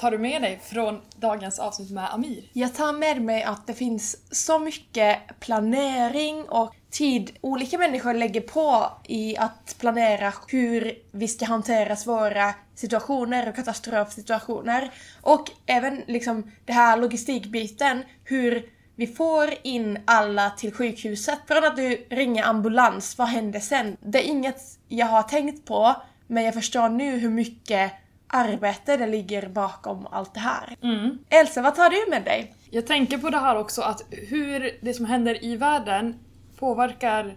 Vad tar du med dig från dagens avsnitt med Amir? Jag tar med mig att det finns så mycket planering och tid olika människor lägger på i att planera hur vi ska hantera svåra situationer och katastrofsituationer. Och även liksom det här logistikbiten, hur vi får in alla till sjukhuset. Från att du ringer ambulans, vad händer sen? Det är inget jag har tänkt på, men jag förstår nu hur mycket arbete det ligger bakom allt det här. Elsa, vad tar du med dig? Jag tänker på det här också att hur det som händer i världen påverkar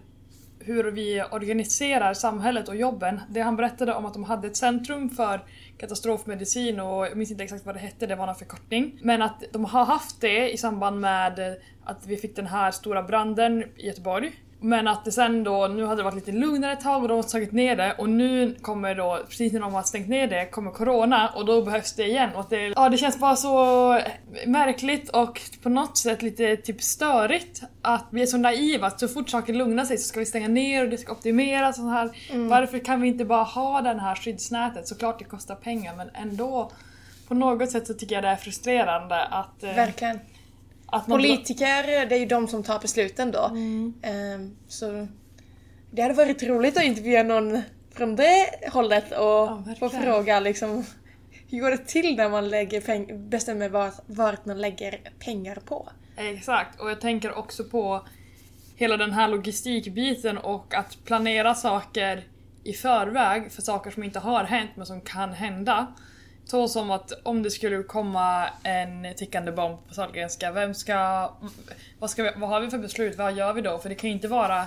hur vi organiserar samhället och jobben. Det han berättade om att de hade ett centrum för katastrofmedicin och jag minns inte exakt vad det hette, det var någon förkortning. Men att de har haft det i samband med att vi fick den här stora branden i Göteborg. Men att det sen då, nu hade det varit lite lugnare ett tag och de har tagit ner det och nu kommer då, precis när de har stängt ner det, kommer Corona och då behövs det igen. Och det, ja, det känns bara så märkligt och på något sätt lite typ störigt att vi är så naiva att så fort saker lugnar sig så ska vi stänga ner och det ska optimeras och så här. Varför kan vi inte bara ha den här skyddsnätet? Såklart det kostar pengar men ändå på något sätt så tycker jag det är frustrerande att... eh, Verkligen. Att Politiker, det är ju de som tar besluten då. Ehm, så det hade varit roligt att intervjua någon från det hållet och få verkligen. fråga liksom hur går det till när man lägger bestämmer vart, vart man lägger pengar på? Exakt, och jag tänker också på hela den här logistikbiten och att planera saker i förväg för saker som inte har hänt men som kan hända. Så som att om det skulle komma en tickande bomb på Sahlgrenska, vem ska... Vad, ska vi, vad har vi för beslut? Vad gör vi då? För det kan ju inte vara...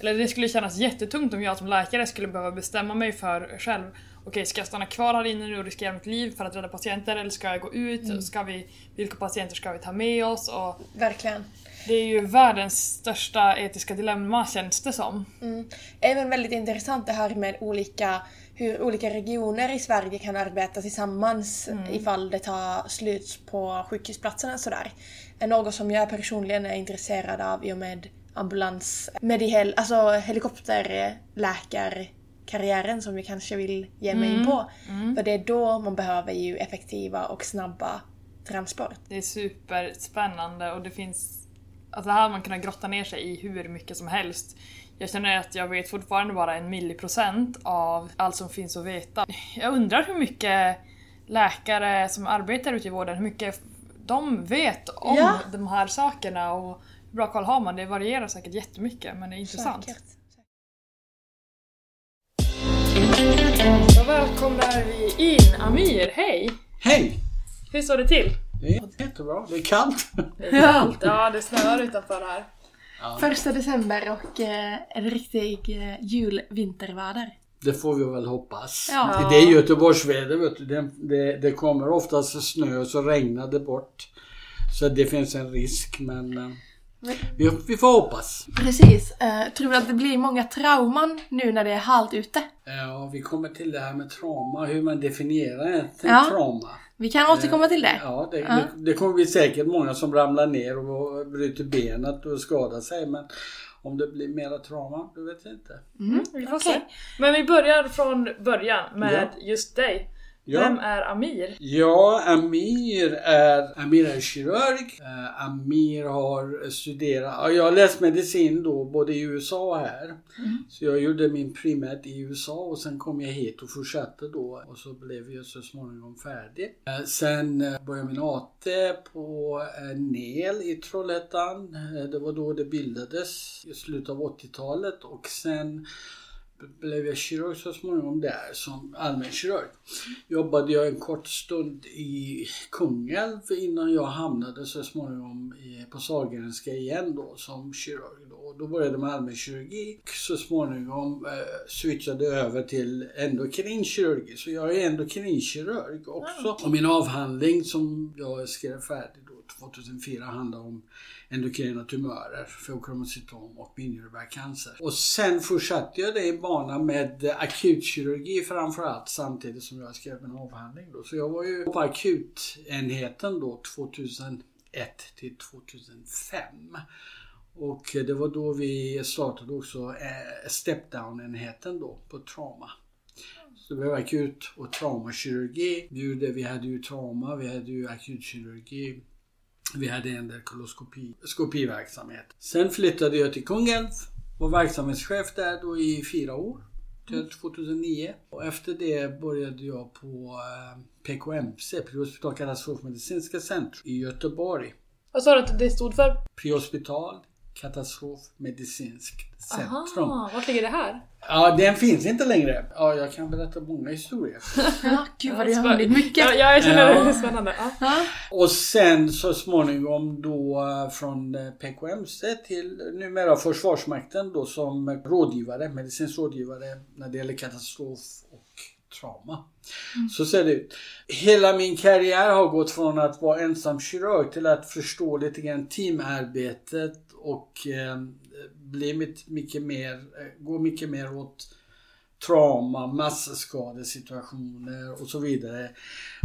Eller det skulle kännas jättetungt om jag som läkare skulle behöva bestämma mig för själv. Okej, ska jag stanna kvar här inne nu och riskera mitt liv för att rädda patienter eller ska jag gå ut? Ska vi, vilka patienter ska vi ta med oss? Och Verkligen. det är ju världens största etiska dilemma känns det som. Mm. Även väldigt intressant det här med olika, hur olika regioner i Sverige kan arbeta tillsammans ifall det tar slut på sjukhusplatserna och sådär. Är något som jag personligen är intresserad av i och med ambulans, medihel, alltså helikopterläkarkarriären som vi kanske vill ge mig in på. För det är då man behöver ju effektiva och snabba transport. Det är superspännande och det finns... Alltså här har man kunnat grotta ner sig i hur mycket som helst. Jag känner att jag vet fortfarande bara en milliprocent av allt som finns att veta. Jag undrar hur mycket läkare som arbetar ute i vården, hur mycket de vet om Ja. de här sakerna och hur bra koll har man? Det varierar säkert jättemycket men det är intressant. Säkert. Då välkomnar vi in Amir, hej! Hej! Hur står det till? Det är jättebra. Det är kallt. Det är kallt, ja det snöar utanför här. Första december och eh, en riktig eh, jul-vinterväder. Det får vi väl hoppas. Ja. Det är Göteborgsväder vet du. Det, det, det kommer oftast snö och så regnar det bort. Så det finns en risk men eh, vi, vi får hoppas. Precis. Eh, tror du att det blir många trauman nu när det är halt ute? Ja, vi kommer till det här med trauma, hur man definierar ett Ja. trauma. Vi kan återkomma till det. Ja, det, Det, det kommer bli säkert många som ramlar ner och bryter benet och skadar sig. Men om det blir mera trauma, det vet jag inte. Vi får Okej. se. Men vi börjar från början med Ja. just dig. Ja. Vem är Amir? Ja, Amir är, Amir är kirurg. Eh, Amir har studerat, ja, jag har läst medicin då både i USA och här. Så jag gjorde min primet i USA och sen kom jag hit och fortsatte då och så blev jag så småningom färdig. Eh, Sen eh, började min AT på eh, NEL i Trollhättan. Eh, Det var då det bildades i slutet av 80-talet och sen blev jag kirurg så småningom där som allmänkirurg. Jobbade jag en kort stund i Kungälv innan jag hamnade så småningom på Sahlgrenska igen då som kirurg. Då. Då började med allmänkirurgi. Så småningom eh, switchade över till endokrinkirurgi. Så jag är endokrinkirurg också. Och min avhandling som jag skrev färdig 2004 handlade om endokrina tumörer, feokromocytom och binjurebarkcancer. Och sen fortsatte jag det i bana med akutkirurgi framförallt samtidigt som jag skrev en avhandling. Då. Så jag var ju på akutenheten då 2001 till 2005. Och det var då vi startade också eh, step-down-enheten då på trauma. Så vi var akut och traumakirurgi. Vi hade ju trauma, vi hade ju akutkirurgi. Vi hade en del koloskopi, skopiverksamhet. Sen flyttade jag till Kungälv. Var verksamhetschef där då i fyra år. Till 2009. Och efter det började jag på eh, PKMC, Prehospital Katastrofmedicinska Centrum i Göteborg. Vad sa du att det stod för? Prehospital Katastrofmedicinskt centrum. Aha, vart ligger det här? Ja, den finns inte längre. Ja, jag kan berätta många historier. Ja, gud vad du har hunnit mycket. Ja, ja, jag känner Ja. det är spännande. Ja. Och sen så småningom då eh, från eh, PKMC till numera Försvarsmakten då som rådgivare, medicinsk rådgivare när det gäller katastrof och trauma. Så ser det ut. Hela min karriär har gått från att vara ensam kirurg till att förstå lite grann teamarbetet och eh, mycket, mer, eh, går mycket mer åt trauma, massskadesituationer och så vidare.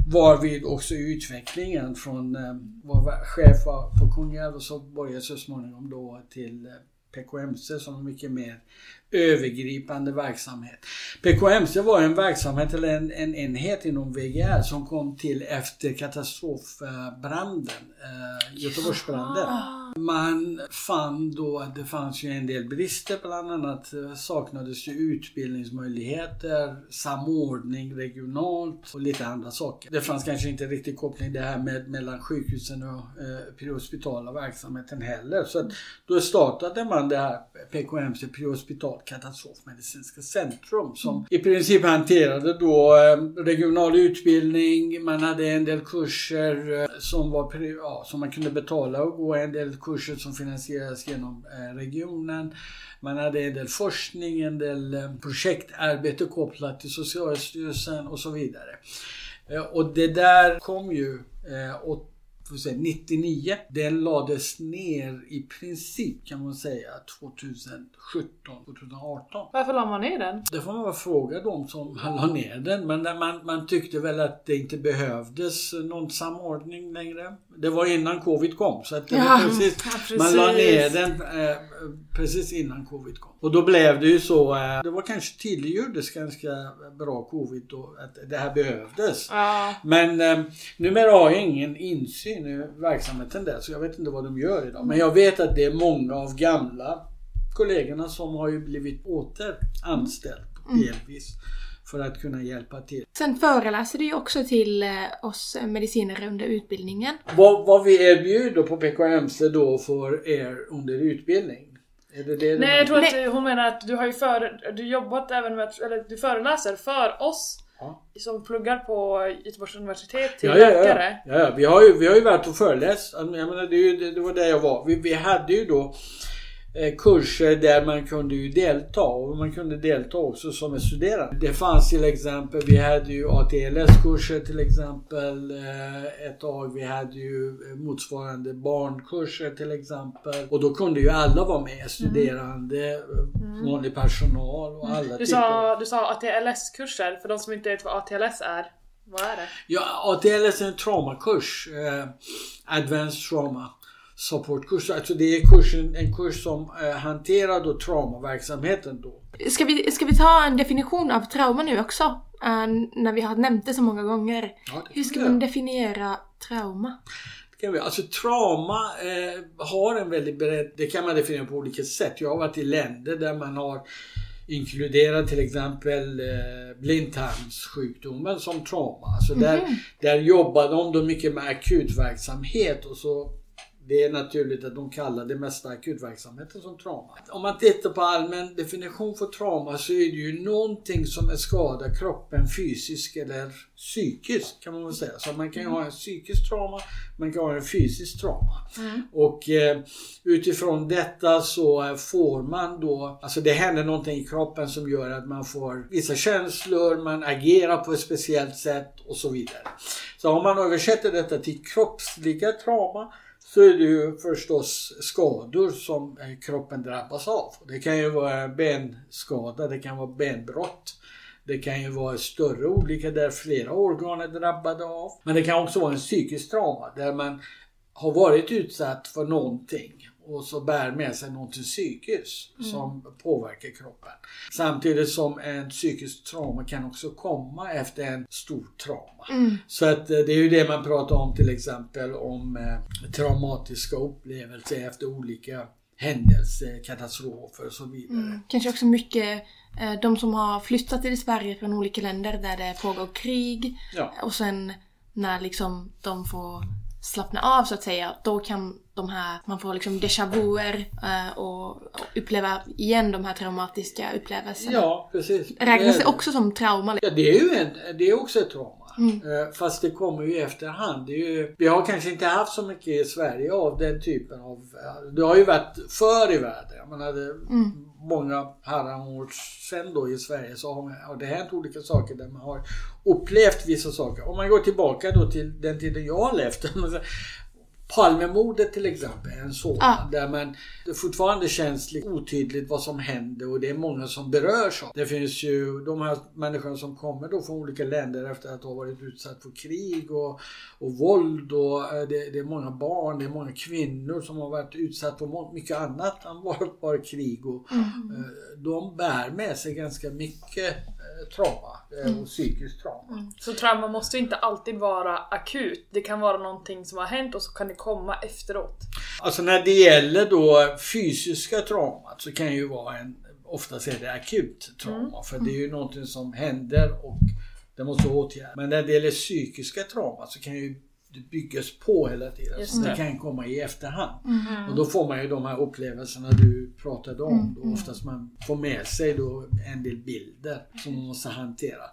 Varvid också utvecklingen från eh, vara chef på Kungälv och så började så småningom då till eh, PKMC som är mycket mer övergripande verksamhet. PKMC var en verksamhet eller en, en enhet inom VGR som kom till efter katastrofbranden, eh, Göteborgsbranden. Man fann då att det fanns ju en del brister, bland annat eh, saknades ju utbildningsmöjligheter, samordning regionalt och lite andra saker. Det fanns kanske inte riktigt koppling det här med mellan sjukhusen och eh, prehospitala verksamheten heller. Så att då startade man det här PKMC Prehospital Katastrofmedicinska Centrum som i princip hanterade då eh, regional utbildning, man hade en del kurser eh, som, var, ja, som man kunde betala och gå, en del kurser som finansierades genom eh, regionen. Man hade en del forskning, en del projektarbete kopplat till Socialstyrelsen och så vidare. Och det där kom ju eh, åt, får säga, 99. Den lades ner i princip kan man säga 2017, 2018. Varför la man ner den? Det får man väl fråga de som la ner den. Men man, man tyckte väl att det inte behövdes någon samordning längre. Det var innan Covid kom. Så det var Ja, precis, ja, precis. man la ner den eh, precis innan Covid kom. Och då blev det ju så. Eh, det var kanske tydliggjordes ganska bra Covid då att det här behövdes. Ja. Men eh, numera har jag ingen insyn i verksamheten där så jag vet inte vad de gör idag. Men jag vet att det är många av gamla kollegorna som har ju blivit återanställd delvis. För att kunna hjälpa till. Sen föreläser du ju också till eh, oss medicinare under utbildningen. Vad, vad vi erbjuder på PKMC då för er under utbildning? Är det det Nej jag tror att hon menar att du har ju för, du jobbat även med, eller du föreläser för oss Ja. som pluggar på Göteborgs universitet till Ja, ja, ja, läkare. ja. ja, vi, har ju, vi har ju varit och föreläst. Jag menar, det, ju- det, det var där jag var. Vi, vi hade ju då eh, kurser där man kunde ju delta och man kunde delta också som en studerande. Det fanns till exempel, vi hade ju ATLS-kurser till exempel eh, ett tag. Vi hade ju eh, motsvarande barnkurser till exempel. Och då kunde ju alla vara med, studerande, mm. vanlig personal och alla Du typer. sa, du sa ATLS-kurser, för de som inte vet vad ATLS är. Vad är det? Ja, ATLS är en traumakurs. Eh, Advanced Trauma Supportkurs. Alltså det är kursen, en kurs som eh, hanterar då traumaverksamheten då. Ska vi, ska vi ta en definition av trauma nu också? Eh, när vi har nämnt det så många gånger. Ja, Hur ska man definiera trauma? Alltså trauma eh, har en väldigt bred, det kan man definiera på olika sätt. Jag har varit i länder där man har inkluderat till exempel eh, blindtarmssjukdomen som trauma. Alltså där, där jobbar de då mycket med akutverksamhet och så det är naturligt att de kallar det mesta akutverksamheten som trauma. Om man tittar på allmän definition för trauma så är det ju någonting som är skadar kroppen fysiskt eller psykiskt kan man väl säga. Så man kan ju ha en psykisk trauma, man kan ha en fysisk trauma. Och eh, utifrån detta så får man då, alltså det händer någonting i kroppen som gör att man får vissa känslor, man agerar på ett speciellt sätt och så vidare. Så om man översätter detta till kroppsliga trauma så är det ju förstås skador som eh, kroppen drabbas av. Det kan ju vara benskada, det kan vara benbrott. Det kan ju vara större olyckor där flera organ är drabbade av. Men det kan också vara en psykisk trauma där man har varit utsatt för någonting och så bär med sig någonting psykiskt som påverkar kroppen. Samtidigt som en psykisk trauma kan också komma efter en stor trauma. Så att eh, det är ju det man pratar om till exempel om eh, traumatiska upplevelser efter olika händelser, katastrofer och så vidare. Kanske också mycket eh, de som har flyttat till Sverige från olika länder där det pågår krig. Ja. Och sen när liksom de får slappna av så att säga, då kan de här, man får liksom déjà vuer eh, och, uppleva igen de här traumatiska upplevelserna. Ja, precis. Räknas det också som trauma? Ja, det är ju en, det är också ett trauma. Eh, Fast det kommer ju i efterhand. Ju, vi har kanske inte haft så mycket i Sverige av den typen av... eh, Det har ju varit förr i världen. Jag menar, det, Många herrans år sedan då i Sverige så har det hänt olika saker där man har upplevt vissa saker. Om man går tillbaka då till den tiden jag har levt. Palmemordet till exempel är en sådan. Ah. Där man det fortfarande känns lite otydligt vad som händer och det är många som berörs av. Det finns ju de här människorna som kommer då från olika länder efter att ha varit utsatt för krig och, och våld och eh, det, det är många barn, det är många kvinnor som har varit utsatta för mycket annat än bara, bara krig. Och, eh, De bär med sig ganska mycket trauma eh, och psykiskt trauma. Så trauma måste inte alltid vara akut. Det kan vara någonting som har hänt och så kan det komma efteråt. Alltså när det gäller då fysiska traumat så kan ju vara en, oftast är det akut trauma för det är ju någonting som händer och det måste åtgärdas. Men när det gäller psykiska trauma så kan ju det byggas på hela tiden. Just Så det det. kan komma i efterhand. Och då får man ju de här upplevelserna du pratade om. Då oftast man får med sig då en del bilder som man måste hantera.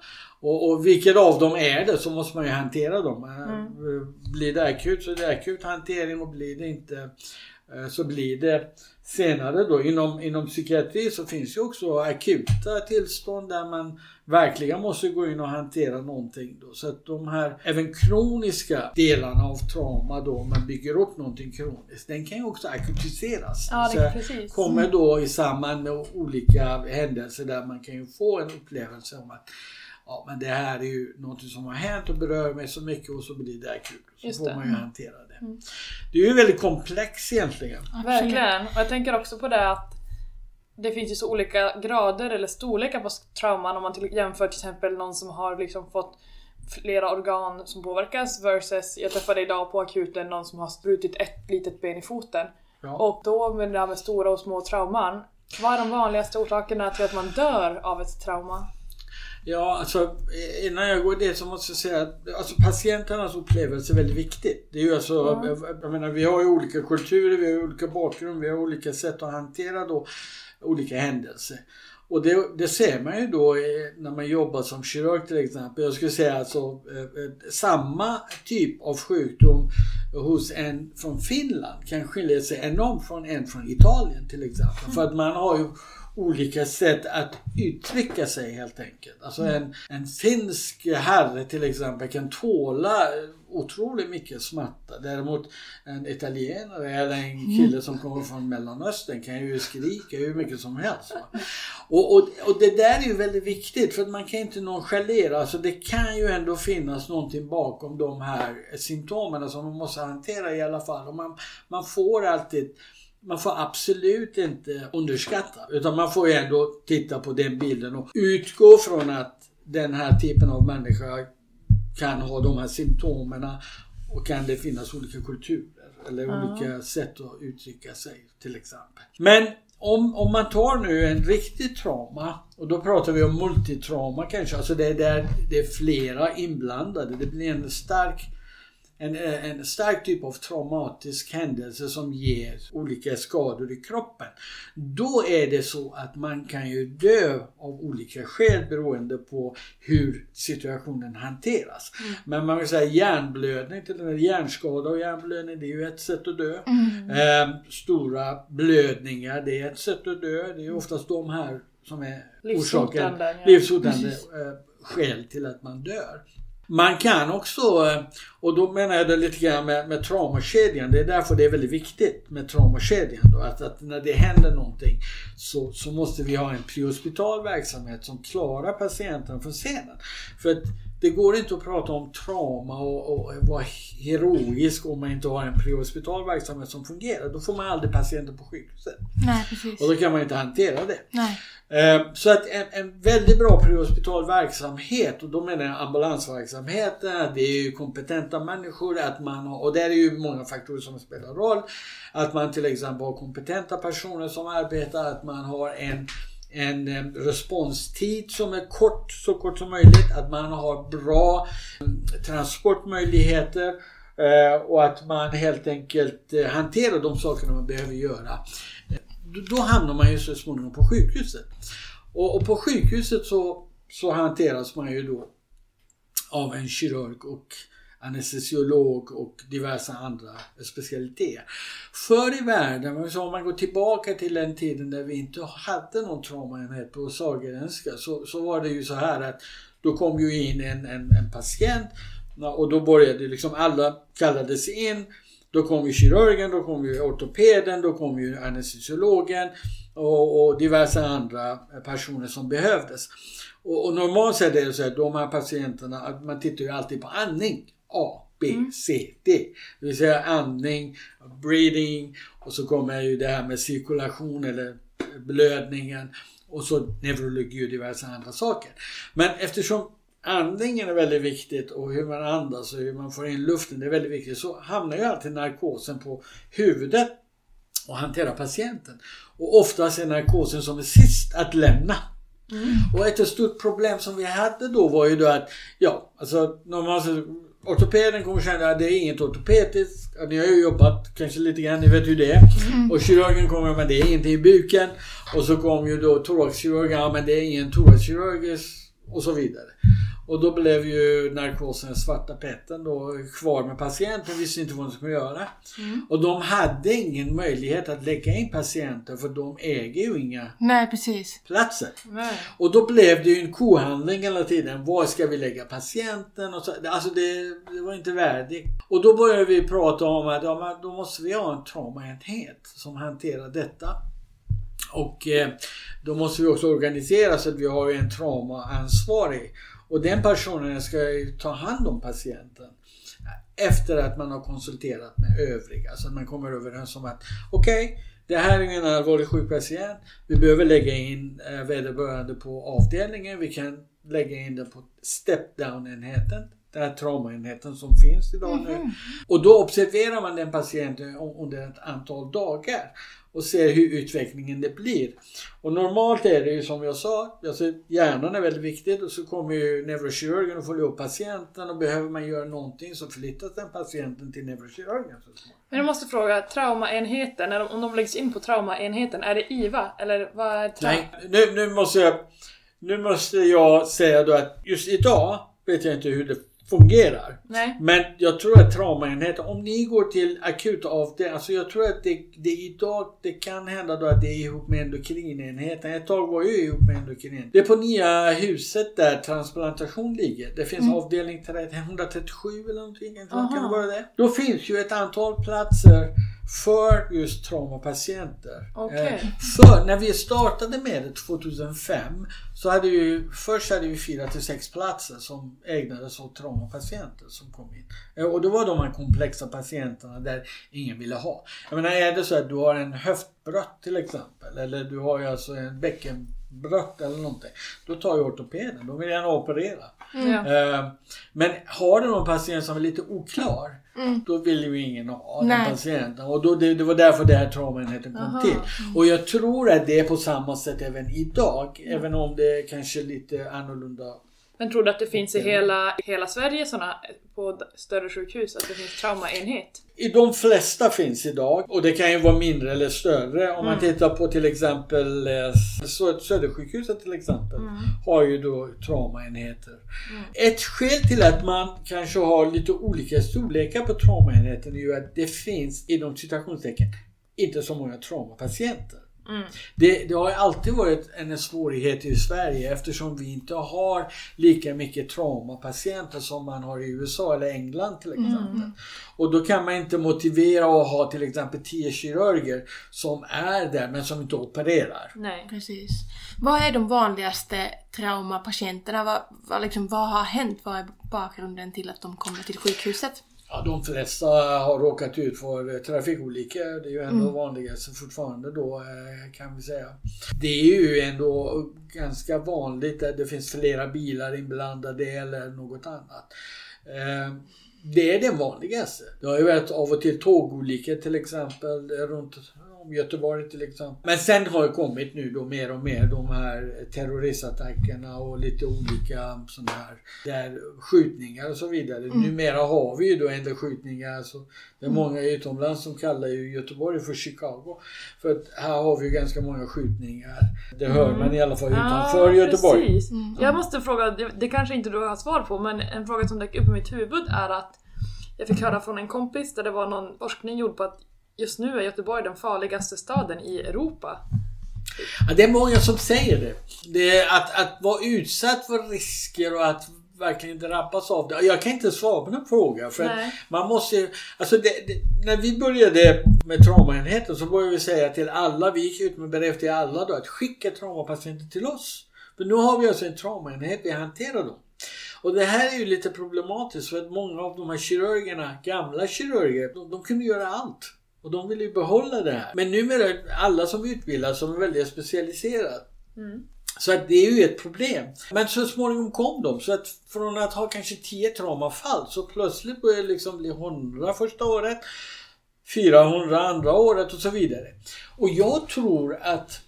Och, och vilket av dem är det så måste man ju hantera dem. Eh, Blir det akut så är det akut hantering och blir det inte eh, så blir det senare då. Inom, inom psykiatri så finns ju också akuta tillstånd där man verkligen måste gå in och hantera någonting. Då. Så att de här även kroniska delarna av trauma då, om man bygger upp någonting kroniskt, den kan ju också akutiseras. Ja, det- precis. kommer då i samband med olika händelser där man kan ju få en upplevelse om att Ja men det här är ju något som har hänt och berör mig så mycket och så blir det akut. Så Just får det. man ju hantera det. Det är ju väldigt komplext egentligen. Verkligen. Och jag tänker också på det att det finns ju så olika grader eller storlekar på trauman om man till, jämför till exempel någon som har liksom fått flera organ som påverkas versus jag träffade idag på akuten någon som har sprutit ett litet ben i foten. Ja. Och då med det här med stora och små trauman, vad är de vanligaste orsakerna till att man dör av ett trauma? Ja, alltså eh, innan jag går det så måste jag säga att alltså, patienternas upplevelse är väldigt viktigt. Det är ju alltså, jag- jag menar, vi har ju olika kulturer, vi har olika bakgrund, vi har olika sätt att hantera då olika händelser. Och det, det ser man ju då eh, när man jobbar som kirurg till exempel. Jag skulle säga alltså eh, eh, samma typ av sjukdom hos en från Finland kan skilja sig enormt från en från Italien till exempel. För att man har ju olika sätt att uttrycka sig helt enkelt. Alltså en, en finsk herre till exempel kan tåla otroligt mycket smärta. Däremot en italienare eller en kille som kommer från Mellanöstern kan ju skrika hur mycket som helst. Och, och, och det där är ju väldigt viktigt för att man kan inte nonchalera. Alltså det kan ju ändå finnas någonting bakom de här symptomen som man måste hantera i alla fall. Och man, man får alltid man får absolut inte underskatta utan man får ju ändå titta på den bilden och utgå från att den här typen av människa kan ha de här symptomen och kan det finnas olika kulturer eller olika sätt att uttrycka sig till exempel. Men om, om man tar nu en riktig trauma och då pratar vi om multitrauma kanske, alltså det är där det är flera inblandade. Det blir en stark en, en stark typ av traumatisk händelse som ger olika skador i kroppen. Då är det så att man kan ju dö av olika skäl beroende på hur situationen hanteras. Men man vill säga hjärnblödning, till och hjärnskada och hjärnblödning, det är ju ett sätt att dö. Eh, stora blödningar, det är ett sätt att dö. Det är oftast de här som är orsaken, Livshotande, ja. livshotande eh, skäl till att man dör. Man kan också, eh, och då menar jag det lite grann med, med traumakedjan, det är därför det är väldigt viktigt med traumakedjan. Då, att, att när det händer någonting så, så måste vi ha en prehospital verksamhet som klarar patienten från scenen. För att det går inte att prata om trauma och, och vara heroisk om man inte har en prehospital verksamhet som fungerar. Då får man aldrig patienter på sjukhuset. Nej, precis. Och då kan man inte hantera det. Nej. Eh, så att en, en väldigt bra prehospital verksamhet och då menar jag ambulansverksamheten, det är ju kompetenta människor, att man har, och där är ju många faktorer som spelar roll. Att man till exempel har kompetenta personer som arbetar, att man har en en eh, responstid som är kort, så kort som möjligt. Att man har bra mm, transportmöjligheter eh, och att man helt enkelt hanterar de sakerna man behöver göra. Då- hamnar man ju så småningom på sjukhuset. Och, och på sjukhuset så, så hanteras man ju då av en kirurg och anestesiolog och diverse andra specialiteter. Förr i världen, så om man går tillbaka till den tiden där vi inte hade någon traumaenhet på Sahlgrenska så, så var det ju så här att då kom ju in en, en, en patient och då började liksom alla kallades in. Då kom ju kirurgen, då kom ju ortopeden, då kom ju anestesiologen och, och diverse andra personer som behövdes. Och, och normalt sett är det så att de här patienterna, man tittar ju alltid på andning. A, B, C, D. Det vill säga andning, breathing och så kommer ju det här med cirkulation eller blödningen och så neurologi och diverse andra saker. Men eftersom andningen är väldigt viktigt och hur man andas och hur man får in luften det är väldigt viktigt så hamnar ju alltid narkosen på huvudet och hantera patienten. Och oftast är narkosen som är sist att lämna. Och ett stort problem som vi hade då var ju då att, ja, alltså normalt ortopeden kommer känna att det är inget ortopediskt. Ni har ju jobbat kanske lite grann, ni vet hur det är. Och kirurgen kommer med det är ingenting i buken. Och så kom ju då thoraxkirurgen, ja men det är ingen thoraxkirurgisk och så vidare. Och då blev ju narkosen svarta petten då kvar med patienten, visste inte vad de skulle göra. Och de hade ingen möjlighet att lägga in patienter för de äger ju inga Nej, precis. platser. Nej. Och då blev det ju en kohandling hela tiden. Var ska vi lägga patienten? Och så, alltså det, det var inte värdigt. Och då började vi prata om att ja, då måste vi ha en traumaenhet som hanterar detta. Och eh, då måste vi också organisera så att vi har en traumaansvarig. Och den personen ska ju ta hand om patienten. Efter att man har konsulterat med övriga. Så att man kommer överens om att okej, det här är en allvarlig sjuk patient. Vi behöver lägga in eh, vederbörande på avdelningen. Vi kan lägga in den på step down enheten. Den här traumaenheten som finns idag nu. Och då observerar man den patienten under ett antal dagar och ser hur utvecklingen det blir. Och normalt är det ju som jag sa, alltså hjärnan är väldigt viktigt och så kommer ju neurokirurgen och följer upp patienten och behöver man göra någonting så förflyttas den patienten till neurokirurgen. Men jag måste fråga, traumaenheten, om de läggs in på traumaenheten, är det IVA? Eller vad är trauma? Nej, nu, nu måste jag nu måste jag säga då att just idag vet jag inte hur det fungerar. Nej. Men jag tror att traumaenheten, om ni går till akutavdelningen, alltså jag tror att det, det idag, det kan hända då att det är ihop med endokrinenheten. Ett tag var jag ihop med endokrin. Det är på nya huset där transplantation ligger. Det finns avdelning 30 137 eller någonting. Kan det vara det? Då finns ju ett antal platser för just traumapatienter. Okej. Eh, För när vi startade med det 2005 så hade vi först hade vi fyra till sex platser som ägnades åt traumapatienter som kom in. Eh, Och då var de här komplexa patienterna där ingen ville ha. Jag menar är det så att du har en höftbrott till exempel eller du har ju alltså en bäckenbrott eller någonting. Då tar ju ortopeden, de vill gärna operera. Ja. Eh, Men har du någon patient som är lite oklar då vill ju ingen ha den Nej. patienten. Och då, det, det var därför den här traumaenheten kom Aha. till. Och jag tror att det är på samma sätt även idag. Även om det är kanske lite annorlunda. Men tror du att det finns i hela, hela Sverige såna på större sjukhus, att det finns traumaenhet? I de flesta finns idag och det kan ju vara mindre eller större. Om man tittar på till exempel eh, Sö- Södersjukhuset till exempel. Har ju då traumaenheter. Ett skäl till att man kanske har lite olika storlekar på traumaenheten är ju att det finns inom citationstecken inte så många traumapatienter. Det, det har alltid varit en svårighet i Sverige eftersom vi inte har lika mycket traumapatienter som man har i USA eller England till exempel. Och då kan man inte motivera att ha till exempel 10 kirurger som är där men som inte opererar. Nej. Precis. Vad är de vanligaste traumapatienterna? Vad, vad, liksom, vad har hänt? Vad är bakgrunden till att de kommer till sjukhuset? Ja, de flesta har råkat ut för trafikolyckor. Det är ju ändå mm. vanligast fortfarande då eh, kan vi säga. Det är ju ändå ganska vanligt att det finns flera bilar inblandade eller något annat. Eh, det är den vanligaste. Det har ju varit av och till tågolyckor till exempel runt om Göteborg till exempel. Men sen har det kommit nu då mer och mer de här terroristattackerna och lite olika sådana här där skjutningar och så vidare. Mm. Numera har vi ju då ändå skjutningar. Alltså, det är mm. många utomlands som kallar ju Göteborg för Chicago. För att här har vi ju ganska många skjutningar. Det hör mm. man i alla fall utanför ja, Göteborg. Precis. Mm. Jag måste fråga, det kanske inte du har svar på, men en fråga som dök upp i mitt huvud är att jag fick höra från en kompis där det var någon forskning gjord på att just nu är Göteborg den farligaste staden i Europa. Ja, det är många som säger det. det att, att vara utsatt för risker och att verkligen drabbas av det. Jag kan inte svara på den frågan. För man måste alltså det, det, När vi började med traumaenheten så började vi säga till alla, vi gick ut med brev till alla då, att skicka traumapatienter till oss. För nu har vi alltså en traumaenhet, vi hanterar dem. Och det här är ju lite problematiskt för att många av de här kirurgerna, gamla kirurger, de, de kunde göra allt. Och de vill ju behålla det här. Men numera alla som utbildas som är väldigt specialiserade. Mm. Så att det är ju ett problem. Men så småningom kom de. Så att från att ha kanske 10 traumafall så plötsligt började det liksom bli 100 första året. 400 andra året och så vidare. Och jag tror att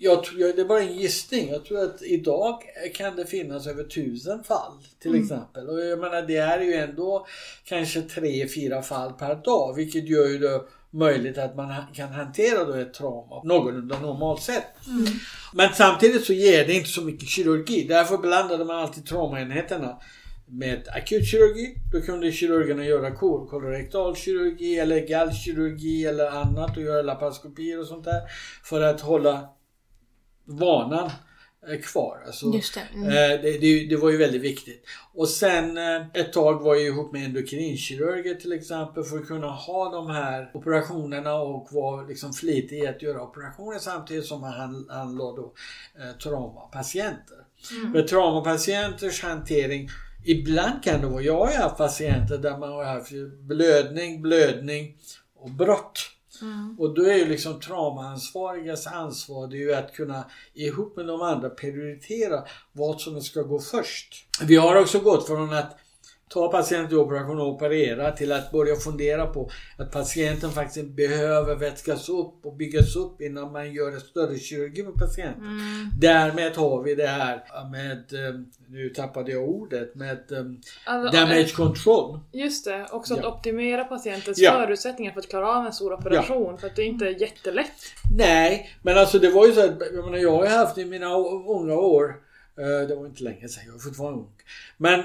jag tror, det är bara en gissning. Jag tror att idag kan det finnas över tusen fall till mm. exempel. Och jag menar det här är ju ändå kanske tre, fyra fall per dag. Vilket gör ju det möjligt att man kan hantera då ett trauma någorlunda normalt sätt. Mm. Men samtidigt så ger det inte så mycket kirurgi. Därför blandade man alltid traumaenheterna med akutkirurgi. Då kunde kirurgerna göra kolorektal kirurgi eller gallkirurgi eller annat och göra laparoskopier och sånt där. För att hålla vanan kvar. Alltså, Just det. Mm. Eh, det, det, det, var ju väldigt viktigt. Och sen eh, ett tag var jag ihop med endokrinkirurger till exempel för att kunna ha de här operationerna och vara liksom flitig i att göra operationer samtidigt som han, han låg då eh, traumapatienter. Mm. För traumapatienters hantering Ibland kan det vara, jag har haft patienter där man har haft blödning, blödning och brott. Mm. Och då är ju liksom traumaansvarigas ansvar det är ju att kunna ihop med de andra prioritera vad som ska gå först. Vi har också gått från att ta patienten till operation och operera till att börja fundera på att patienten faktiskt behöver vätskas upp och byggas upp innan man gör en större kirurgi på patienten. Mm. Därmed har vi det här med, eh, nu tappade jag ordet, med um, alltså, damage control. Just det, också att ja. optimera patientens ja. förutsättningar för att klara av en stor operation. Ja. För att det inte är jättelätt. Nej, men alltså det var ju så att jag, menar, jag har haft i mina unga år Eh, det var inte länge sedan, jag var fortfarande ung. Men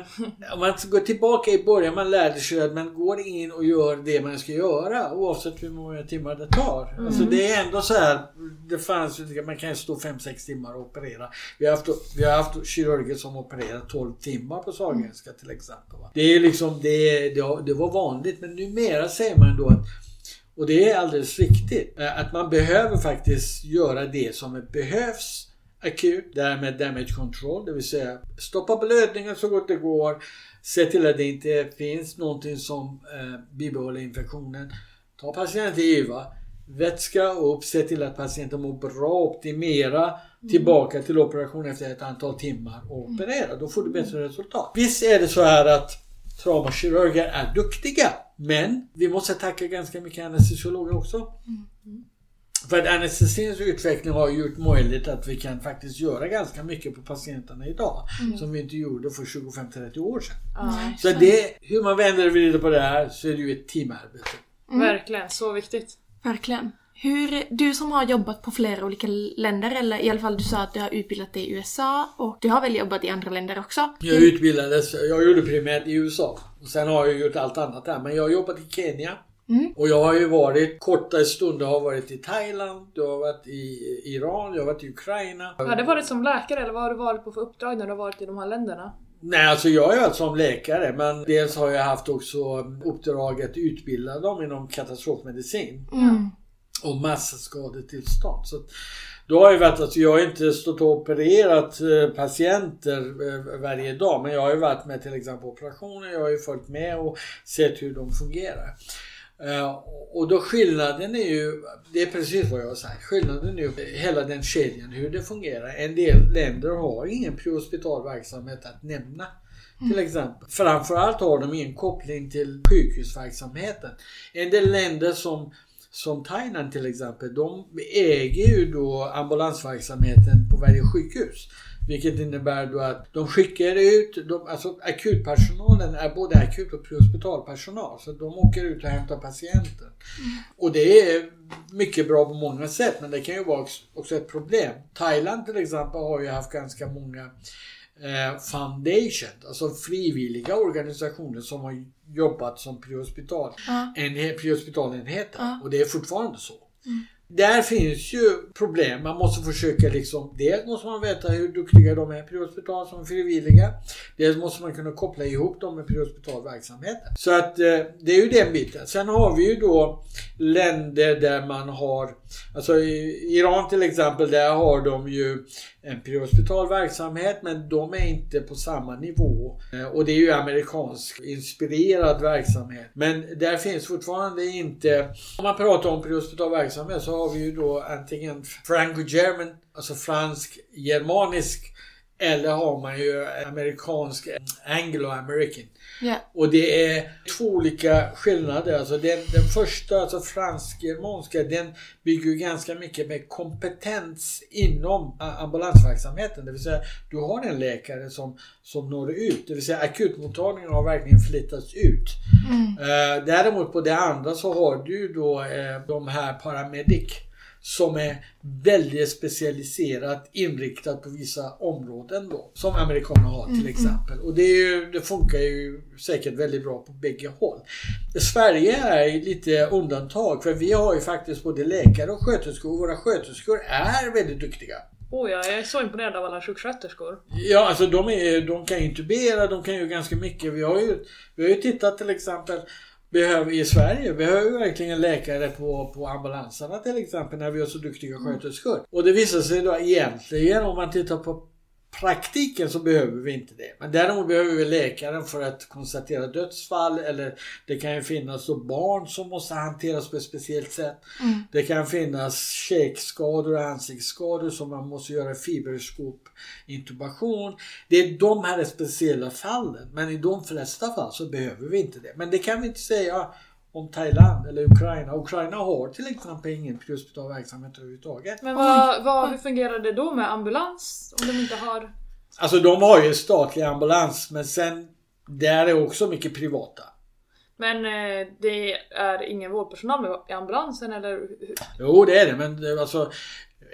om man går tillbaka i början, man lärde sig att man går in och gör det man ska göra oavsett hur många timmar det tar. Mm. Alltså det är ändå så här, det fanns man kan ju stå 5-6 timmar och operera. Vi har haft, vi har haft kirurger som opererat 12 timmar på Sahlgrenska till exempel. Det är liksom, det, det, det var vanligt men numera säger man då att och det är alldeles riktigt. Eh, att man behöver faktiskt göra det som behövs akut, därmed damage control, det vill säga stoppa blödningen så gott det går. Se till att det inte finns någonting som eh, bibehåller infektionen. Ta patienten till IVA. Vätska upp, se till att patienten mår bra, optimera mm. tillbaka till operation efter ett antal timmar och mm. operera. Då får du bättre resultat. Visst är det så här att traumakirurger är duktiga men vi måste tacka ganska mycket anestesiologer också. Mm. För att anestesins utveckling har gjort möjligt att vi kan faktiskt göra ganska mycket på patienterna idag. Mm. Som vi inte gjorde för 25-30 år sedan. Mm. Så det, hur man vänder och vrider på det här så är det ju ett teamarbete. Mm. Verkligen, så viktigt. Verkligen. Hur, du som har jobbat på flera olika länder, eller i alla fall du sa att du har utbildat dig i USA och du har väl jobbat i andra länder också? Jag utbildades, jag gjorde primärt i USA. Och sen har jag gjort allt annat där. Men jag har jobbat i Kenya, Mm. Och jag har ju varit korta stunder, har varit i Thailand, jag har varit i Iran, jag har varit i Ukraina. Har det varit som läkare eller vad har du varit på för uppdrag när du har varit i de här länderna? Nej, alltså jag är alltså som läkare men dels har jag haft också uppdrag att utbilda dem inom katastrofmedicin Mm. och massskadetillstånd. Så då har jag varit, alltså jag har inte stått och opererat eh, patienter eh, varje dag men jag har ju varit med till exempel på operationer, jag har ju följt med och sett hur de fungerar. Eh, Och då skillnaden är ju, det är precis vad jag har sagt, skillnaden är ju hela den kedjan, hur det fungerar. En del länder har ingen prehospital verksamhet att nämna. Till exempel. Framförallt har de ingen koppling till sjukhusverksamheten. En del länder som som Thailand till exempel, de äger ju då ambulansverksamheten på varje sjukhus. Vilket innebär då att de skickar ut, de, alltså akutpersonalen är både akut och prehospitalpersonal. Så de åker ut och hämtar patienter. Och det är mycket bra på många sätt men det kan ju vara också- ett problem. Thailand till exempel har ju haft ganska många eh, foundation, alltså frivilliga organisationer som har jobbat som prehospital, Ja. en, prehospitalenheter. Ja. Och det är fortfarande så. Där finns ju problem. Man måste försöka liksom, dels måste man veta hur duktiga de är prehospital som frivilliga. Dels måste man kunna koppla ihop dem med prehospitalverksamheten. Så att eh, det är ju den biten. Sen har vi ju då länder där man har, alltså i Iran till exempel, där har de ju en prehospital verksamhet men de är inte på samma nivå. Eh, och det är ju amerikansk inspirerad verksamhet. Men där finns fortfarande inte, om man pratar om prehospital verksamhet så har vi ju då antingen franco-german, alltså fransk-germanisk eller har man ju amerikansk anglo-american. Ja. Och det är två olika skillnader. Alltså den, den första, alltså fransk-germanska, den bygger ju ganska mycket med kompetens inom ambulansverksamheten. Det vill säga, du har en läkare som, som når ut. Det vill säga akutmottagningen har verkligen flyttats ut. Eh, däremot på det andra så har du då eh, de här paramedic som är väldigt specialiserat inriktat på vissa områden då. Som amerikanerna har till exempel. Och det, ju, det funkar ju säkert väldigt bra på bägge håll. Sverige är lite undantag för vi har ju faktiskt både läkare och sköterskor. Och våra sköterskor är väldigt duktiga. Oh ja, jag är så imponerad av alla sjuksköterskor. Ja, alltså de, är, de kan intubera, de kan ju ganska mycket. Vi har ju, vi har ju tittat till exempel behöver, i Sverige, vi har ju verkligen läkare på, på ambulanserna till exempel när vi har så duktiga sköterskor. Och det visar sig då egentligen om man tittar på praktiken så behöver vi inte det. Men däremot behöver vi läkaren för att konstatera dödsfall eller det kan ju finnas då barn som måste hanteras på ett speciellt sätt. Det kan finnas käkskador och ansiktsskador som man måste göra fiberskop-intubation. Det är de här speciella fallen. Men i de flesta fall så behöver vi inte det. Men det kan vi inte säga om Thailand eller Ukraina. Ukraina har till exempel ingen prehospital verksamhet överhuvudtaget. Men vad, vad, hur fungerar det då med ambulans? Om de inte har... Alltså de har ju statlig ambulans men sen där är också mycket privata. Men eh, det är ingen vårdpersonal med i ambulansen eller? Jo det är det men det, alltså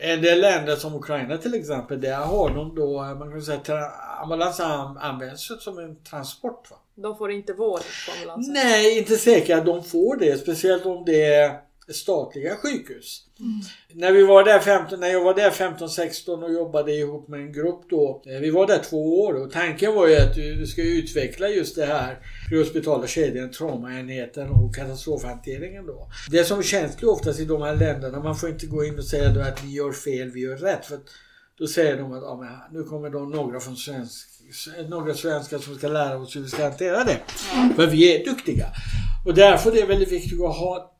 en del länder som Ukraina till exempel där har de då man kan säga tra- ambulans an- används som en transport. Va? De får inte vård på ambulansen? Nej inte säkert att de får det speciellt om det är statliga sjukhus. När vi var där 15, när jag var där 15-16 och jobbade ihop med en grupp då. eh, Vi var där två år och tanken var ju att vi ska utveckla just det här prehospitala kedjan, traumaenheten och katastrofhanteringen då. Det som känns oftast i de här länderna, man får inte gå in och säga att vi gör fel, vi gör rätt. För då säger de att ja, nu kommer de några från svensk, några svenskar som ska lära oss hur vi ska hantera det. För vi är duktiga. Och därför är det väldigt viktigt att ha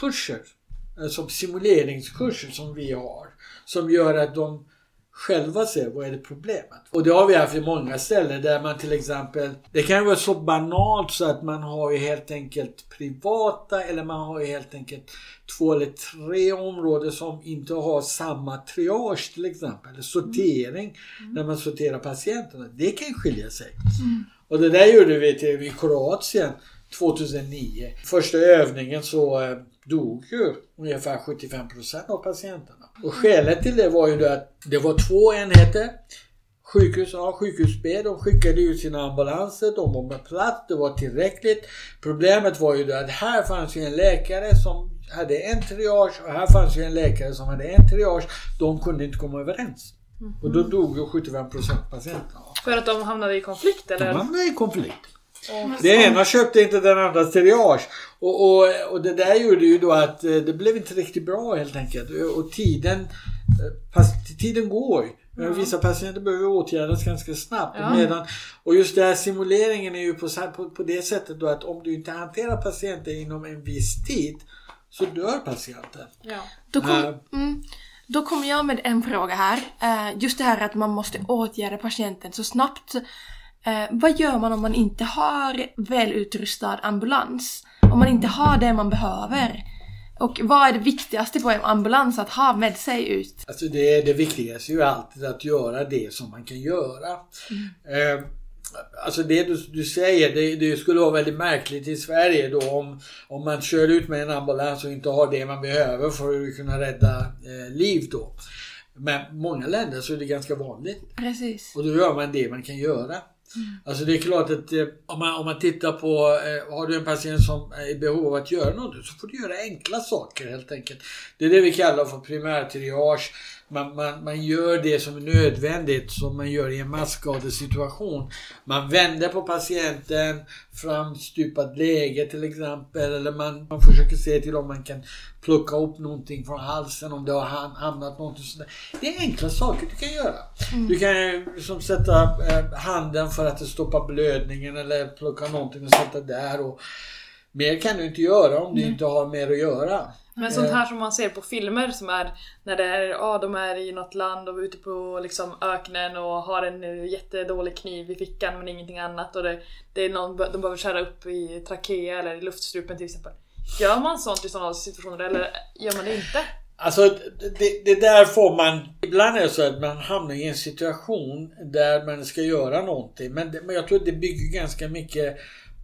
kurser, eh, som simuleringskurser som vi har, som gör att de själva ser vad är det problemet. Och det har vi haft i många ställen där man till exempel, det kan ju vara så banalt så att man har ju helt enkelt privata eller man har ju helt enkelt två eller tre områden som inte har samma triage till exempel, eller sortering när man sorterar patienterna. Det kan skilja sig. Och det där gjorde vi till i Kroatien 2009. Första övningen så eh, dog ju ungefär 75% av patienterna. Och skälet till det var ju då att det var två enheter. Sjukhus, ja, sjukhus B, de skickade ut sina ambulanser, de var med plats, det var tillräckligt. Problemet var ju det att här fanns ju en läkare som hade en triage och här fanns ju en läkare som hade en triage. De kunde inte komma överens. Och då dog ju 75% patienterna. För att de hamnade i konflikt De eller? hamnade i konflikt. Det ena köpte inte den andras triage. Och, och, och det där gjorde ju då att eh, det blev inte riktigt bra helt enkelt. Och tiden, eh, tiden går. Men Vissa patienter behöver åtgärdas ganska snabbt. Ja. Medan, och just det här simuleringen är ju på, på, på det sättet då att om du inte hanterar patienter inom en viss tid så dör patienten. Ja. Då, kom, Eh. mm, då kommer jag med en fråga här. Just det här att man måste åtgärda patienten så snabbt. Eh, vad gör man om man inte har välutrustad ambulans? Om man inte har det man behöver? Och vad är det viktigaste på en ambulans att ha med sig ut? Alltså det, det viktigaste är ju alltid att göra det som man kan göra. Eh, alltså det du, du säger, det, det skulle vara väldigt märkligt i Sverige då om, om man kör ut med en ambulans och inte har det man behöver för att kunna rädda eh, liv då. Men många länder så är det ganska vanligt. Precis. Och då gör man det man kan göra. Mm. Alltså det är klart att eh, om, man, om man tittar på, eh, har du en patient som är i behov av att göra något så får du göra enkla saker helt enkelt. Det är det vi kallar för primärtriage. Man, man, man gör det som är nödvändigt som man gör i en masskadesituation. Man vänder på patienten, framstupat läge till exempel. Eller man, man försöker se till om man kan plocka upp någonting från halsen om det har ham- hamnat någonting sådär. Det är enkla saker du kan göra. Du kan ju som sätta eh, handen för att stoppa blödningen eller plocka någonting och sätta där. Och mer kan du inte göra om du inte har mer att göra. Men sånt här som man ser på filmer som är när det är, ja, de är i något land och ute på liksom öknen och har en eh, jättedålig kniv i fickan men ingenting annat och det, det är någon de behöver skära upp i trakea eller i luftstrupen till exempel. Gör man sånt i sådana situationer eller gör man det inte? Alltså det, det där får man... Ibland är det så att man hamnar i en situation där man ska göra någonting. Men, det, men jag tror att det bygger ganska mycket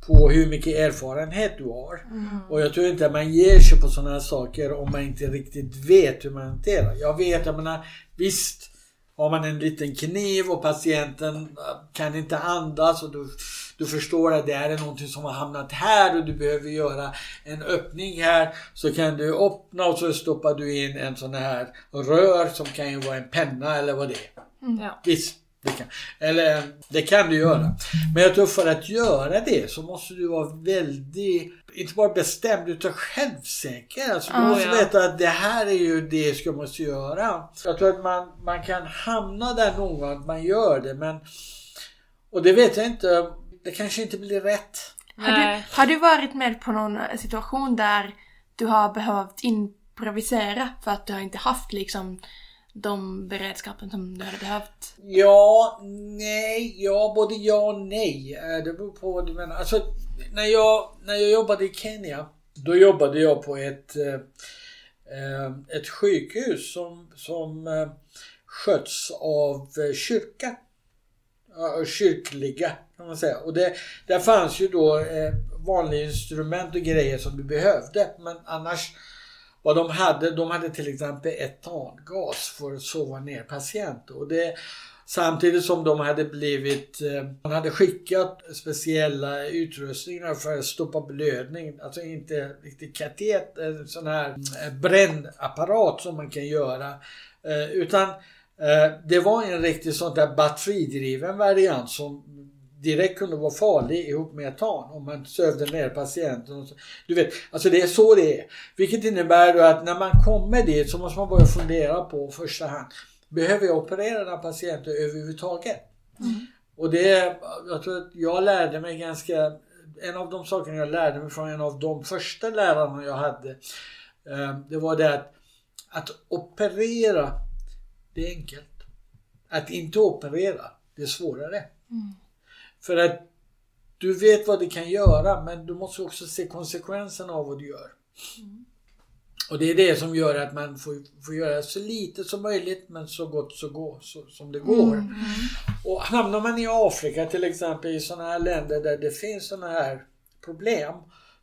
på hur mycket erfarenhet du har. Och jag tror inte att man ger sig på sådana här saker om man inte riktigt vet hur man hanterar. Jag vet, jag menar visst har man en liten kniv och patienten äh, kan inte andas och du, du förstår att det här är någonting som har hamnat här och du behöver göra en öppning här. Så kan du öppna och så stoppar du in en sån här rör som kan ju vara en penna eller vad det är. Ja. Visst, det kan, eller, det kan du göra. Men jag tror för att göra det så måste du vara väldigt, inte bara bestämd utan självsäker. Alltså, du Ah, måste ja. veta att det här är ju det jag måste göra. Jag tror att man, man kan hamna där någon gång att man gör det men och det vet jag inte, det kanske inte blir rätt. Har du, har du varit med på någon situation där du har behövt improvisera för att du har inte haft liksom de beredskapen som du hade behövt? Ja, nej, ja, både ja och nej. Eh, det beror på vad du menar. Alltså, när jag, när jag jobbade i Kenya, då jobbade jag på ett, eh, eh ett sjukhus som, som eh, sköts av kyrkan. kyrka. Kyrkliga kan man säga. Och det, där fanns ju då eh, vanliga instrument och grejer som du behövde. Men annars vad de hade, de hade till exempel etangas för att sova ner patienter. Och det, samtidigt som de hade blivit, eh, man hade skickat speciella utrustningar för att stoppa blödning. Alltså inte riktigt katet, en sån här eh, brännapparat som man kan göra. Eh, utan det var en riktig sån där batteridriven variant som direkt kunde vara farlig ihop med etan om man sövde ner patienten. Du vet, alltså det är så det är. Vilket innebär då att när man kommer dit så måste man börja fundera på första hand. Behöver jag operera den här patienten överhuvudtaget? Och det, jag tror att jag lärde mig ganska, en av de sakerna jag lärde mig från en av de första lärarna jag hade. eh, Det var det att, att operera, det är enkelt. Att inte operera, det är svårare. För att du vet vad det kan göra men du måste också se konsekvenserna av vad du gör. Och det är det som gör att man får, får göra så lite som möjligt men så gott så gå, så, som det går. Och hamnar man i Afrika till exempel i sådana här länder där det finns sådana här problem.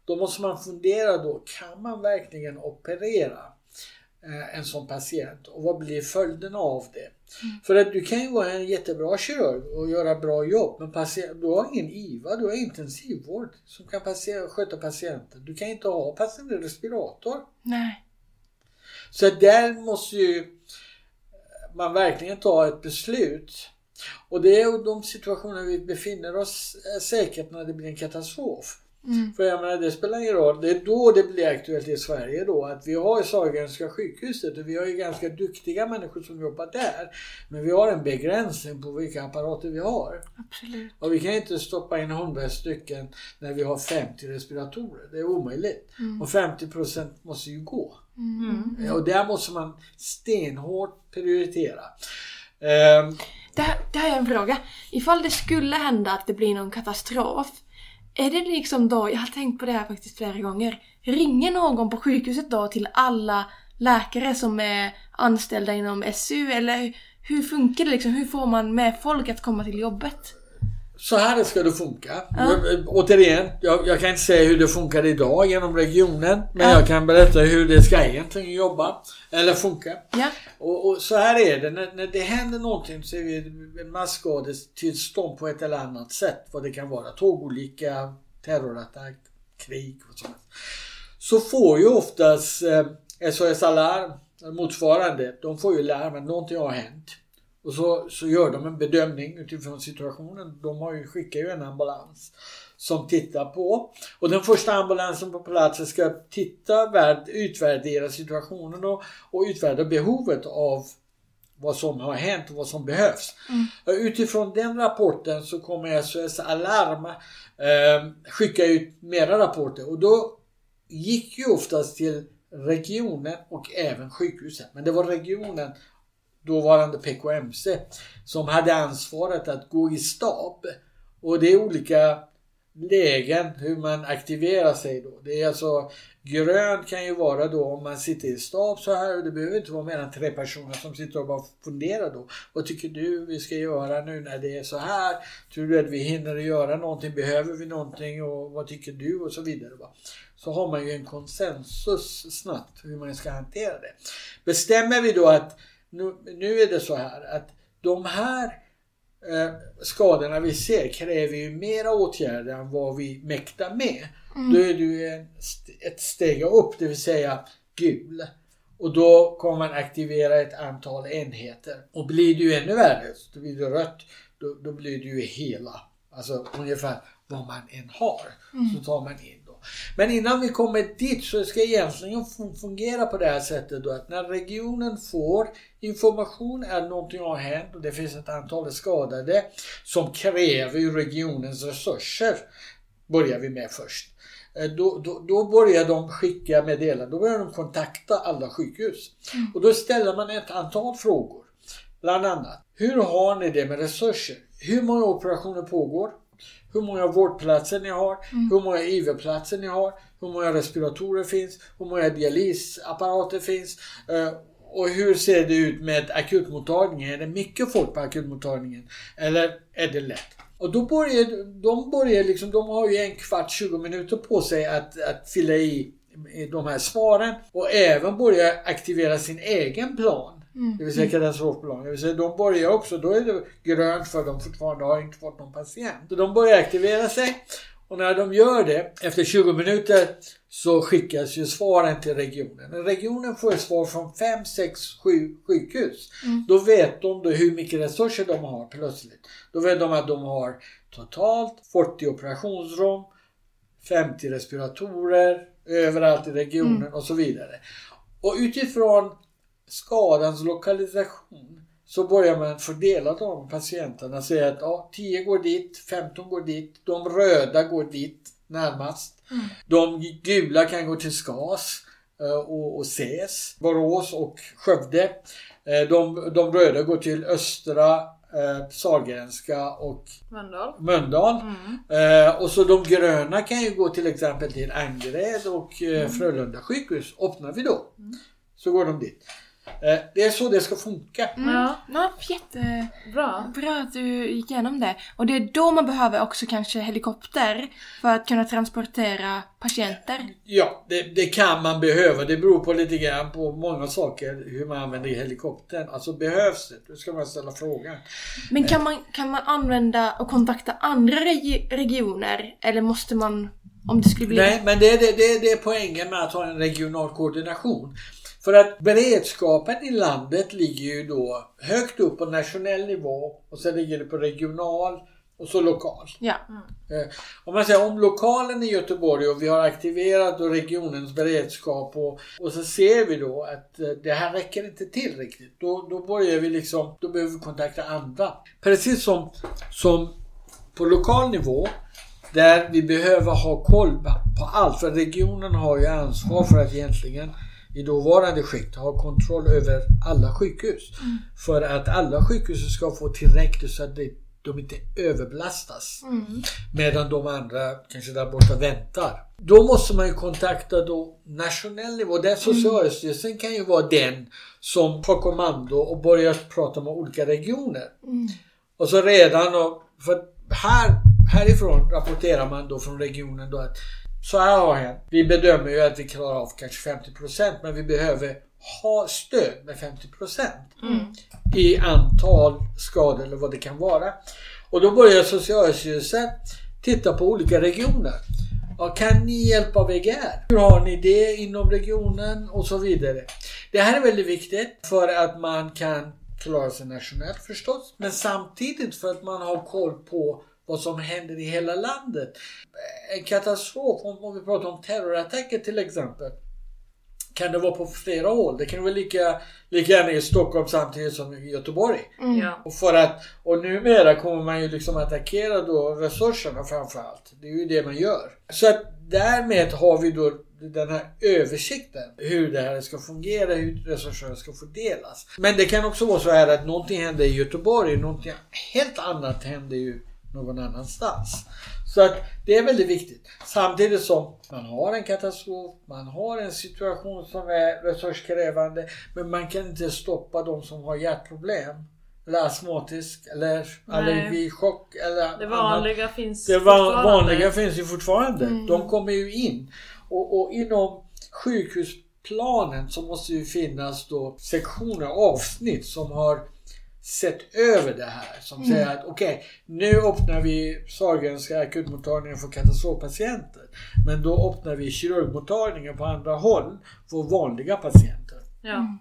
Då måste man fundera då, kan man verkligen operera en sån patient? Och vad blir följden av det? För att du kan ju vara en jättebra kirurg och göra bra jobb men patient, du har ingen IVA, du har intensivvård som kan patient, sköta patienten. Du kan inte ha patienten i respirator. Nej. Så där måste ju man verkligen ta ett beslut. Och det är de situationer vi befinner oss säkert när det blir en katastrof. Mm. För jag menar det spelar ingen roll. Det är då det blir aktuellt i Sverige då att vi har Sahlgrenska sjukhuset och vi har ju ganska duktiga människor som jobbar där. Men vi har en begränsning på vilka apparater vi har. Absolut. Och vi kan inte stoppa in 100 stycken när vi har 50 respiratorer. Det är omöjligt. Och 50% måste ju gå. Mm. Och där måste man stenhårt prioritera. Ehm, Det, här, det här är en fråga. Ifall det skulle hända att det blir någon katastrof, är det liksom då, jag har tänkt på det här faktiskt flera gånger, ringer någon på sjukhuset då till alla läkare som är anställda inom SU eller hur funkar det liksom? Hur får man med folk att komma till jobbet? Så här ska det funka. Jag, återigen, jag, jag kan inte säga hur det funkar idag genom regionen. Men Ja. jag kan berätta hur det ska egentligen jobba. Eller funka. Ja. Och, och så här är det. När, när det händer någonting så är en masskadetillstånd på ett eller annat sätt. Vad det kan vara. Tågolycka, terrorattack, krig och sånt. Så får ju oftast eh, SOS Alarm, motsvarande, de får ju larm att någonting har hänt. Och så, så gör de en bedömning utifrån situationen. De har ju, skickar ju en ambulans som tittar på. Och den första ambulansen på platsen ska titta, värd, utvärdera situationen och, och utvärdera behovet av vad som har hänt och vad som behövs. Och Utifrån den rapporten så kommer SOS Alarm eh, skicka ut mera rapporter och då gick ju oftast till regionen och även sjukhuset. Men det var regionen, dåvarande PKMC, som hade ansvaret att gå i stab. Och det är olika lägen hur man aktiverar sig då. Det är alltså grönt kan ju vara då om man sitter i stab så här och det behöver inte vara mer än tre personer som sitter och bara funderar då. Vad tycker du vi ska göra nu när det är så här? Tror du att vi hinner göra någonting? Behöver vi någonting? Och vad tycker du? Och så vidare. Va? Så har man ju en konsensus snabbt hur man ska hantera det. Bestämmer vi då att nu, nu är det så här att de här eh, skadorna vi ser kräver ju mera åtgärder än vad vi mäktar med. Då är det ju en, ett steg upp, det vill säga gul. Och då kommer man aktivera ett antal enheter. Och blir det ju ännu värre, då blir det rött, då, då blir det ju hela. Alltså ungefär vad man än har. Så tar man in. Men innan vi kommer dit så ska egentligen fun- fungera på det här sättet då att när regionen får information att någonting har hänt och det finns ett antal skadade som kräver ju regionens resurser. Börjar vi med först. Eh, Då, då, då börjar de skicka meddelanden, då börjar de kontakta alla sjukhus. Och då ställer man ett antal frågor. Bland annat, hur har ni det med resurser? Hur många operationer pågår? Hur många vårdplatser ni har? Hur många IV-platser ni har? Hur många respiratorer finns? Hur många dialysapparater finns? Eh, Och hur ser det ut med akutmottagningen? Är det mycket folk på akutmottagningen? Eller är det lätt? Och då börjar de börjar liksom, de har ju en kvart, 20 minuter på sig att, att fylla i de här svaren och även börja aktivera sin egen plan. Det vill säga katastrofplan. Det vill säga de börjar också, då är det grönt för de fortfarande har inte fått någon patient. Så de börjar aktivera sig och när de gör det, efter 20 minuter så skickas ju svaren till regionen. När regionen får svar från 5, 6, 7 sjukhus. Då vet de då hur mycket resurser de har plötsligt. Då vet de att de har totalt 40 operationsrum, 50 respiratorer överallt i regionen och så vidare. Och utifrån skadans lokalisation så börjar man fördela de patienterna. Säga att ja, 10 går dit, 15 går dit, de röda går dit närmast. De gula kan gå till SKAS eh, och, och SES, Borås och Skövde. Eh, De, de röda går till Östra, eh, Sahlgrenska och Mölndal. Mölndal. Eh, och så de gröna kan ju gå till exempel till Angered och eh, Frölunda sjukhus. Öppnar vi då så går de dit. Eh, Det är så det ska funka. Ja, Ja, jätte... bra. Att du gick igenom det. Och det är då man behöver också kanske helikopter för att kunna transportera patienter. Ja, det, det kan man behöva. Det beror på lite grann på många saker hur man använder helikoptern. Alltså behövs det? Då ska man ställa frågan. Men kan man, kan man använda och kontakta andra regi- regioner? Eller måste man, om det skulle bli... Nej, men det är, det, det, det är poängen med att ha en regional koordination. För att beredskapen i landet ligger ju då högt upp på nationell nivå och sen ligger det på regional och så lokal. Ja. Eh, Om man säger om lokalen i Göteborg och vi har aktiverat då regionens beredskap och, och så ser vi då att eh, det här räcker inte till riktigt. Då, då börjar vi liksom, då behöver vi kontakta andra. Precis som, som på lokal nivå där vi behöver ha koll på allt. För regionen har ju ansvar för att egentligen i dåvarande skikt ha kontroll över alla sjukhus. För att alla sjukhus ska få tillräckligt så att det, de inte överbelastas. Medan de andra kanske där borta väntar. Då måste man ju kontakta då nationell nivå. Där Socialstyrelsen kan ju vara den som tar kommando och börjar prata med olika regioner. Och så redan, och, för här, härifrån rapporterar man då från regionen då att så här har hänt. Vi bedömer ju att vi klarar av kanske 50% men vi behöver ha stöd med 50% i antal skador eller vad det kan vara. Och då börjar Socialstyrelsen titta på olika regioner. Ja, kan ni hjälpa VGR? Hur har ni det inom regionen? Och så vidare. Det här är väldigt viktigt för att man kan klara sig nationellt förstås. Men samtidigt för att man har koll på vad som händer i hela landet. En katastrof, om, om vi pratar om terrorattacker till exempel. Kan det vara på flera håll? Det kan vara lika, lika gärna i Stockholm samtidigt som i Göteborg. Ja. Och, för att, och numera kommer man ju liksom attackera då resurserna framförallt. Det är ju det man gör. Så att därmed har vi då den här översikten hur det här ska fungera, hur resurserna ska fördelas. Men det kan också vara så här att någonting händer i Göteborg, någonting helt annat händer ju någon annanstans. Så att det är väldigt viktigt. Samtidigt som man har en katastrof, man har en situation som är resurskrävande, men man kan inte stoppa de som har hjärtproblem. Eller astmatisk, eller allergichock eller Det annat. vanliga finns Det vanliga finns ju fortfarande. De kommer ju in. Och, och inom sjukhusplanen så måste ju finnas då sektioner, avsnitt som har sett över det här. Som säger att okej, nu öppnar vi Sahlgrenska akutmottagningen för katastrofpatienter. Men då öppnar vi kirurgmottagningen på andra håll för vanliga patienter. Ja.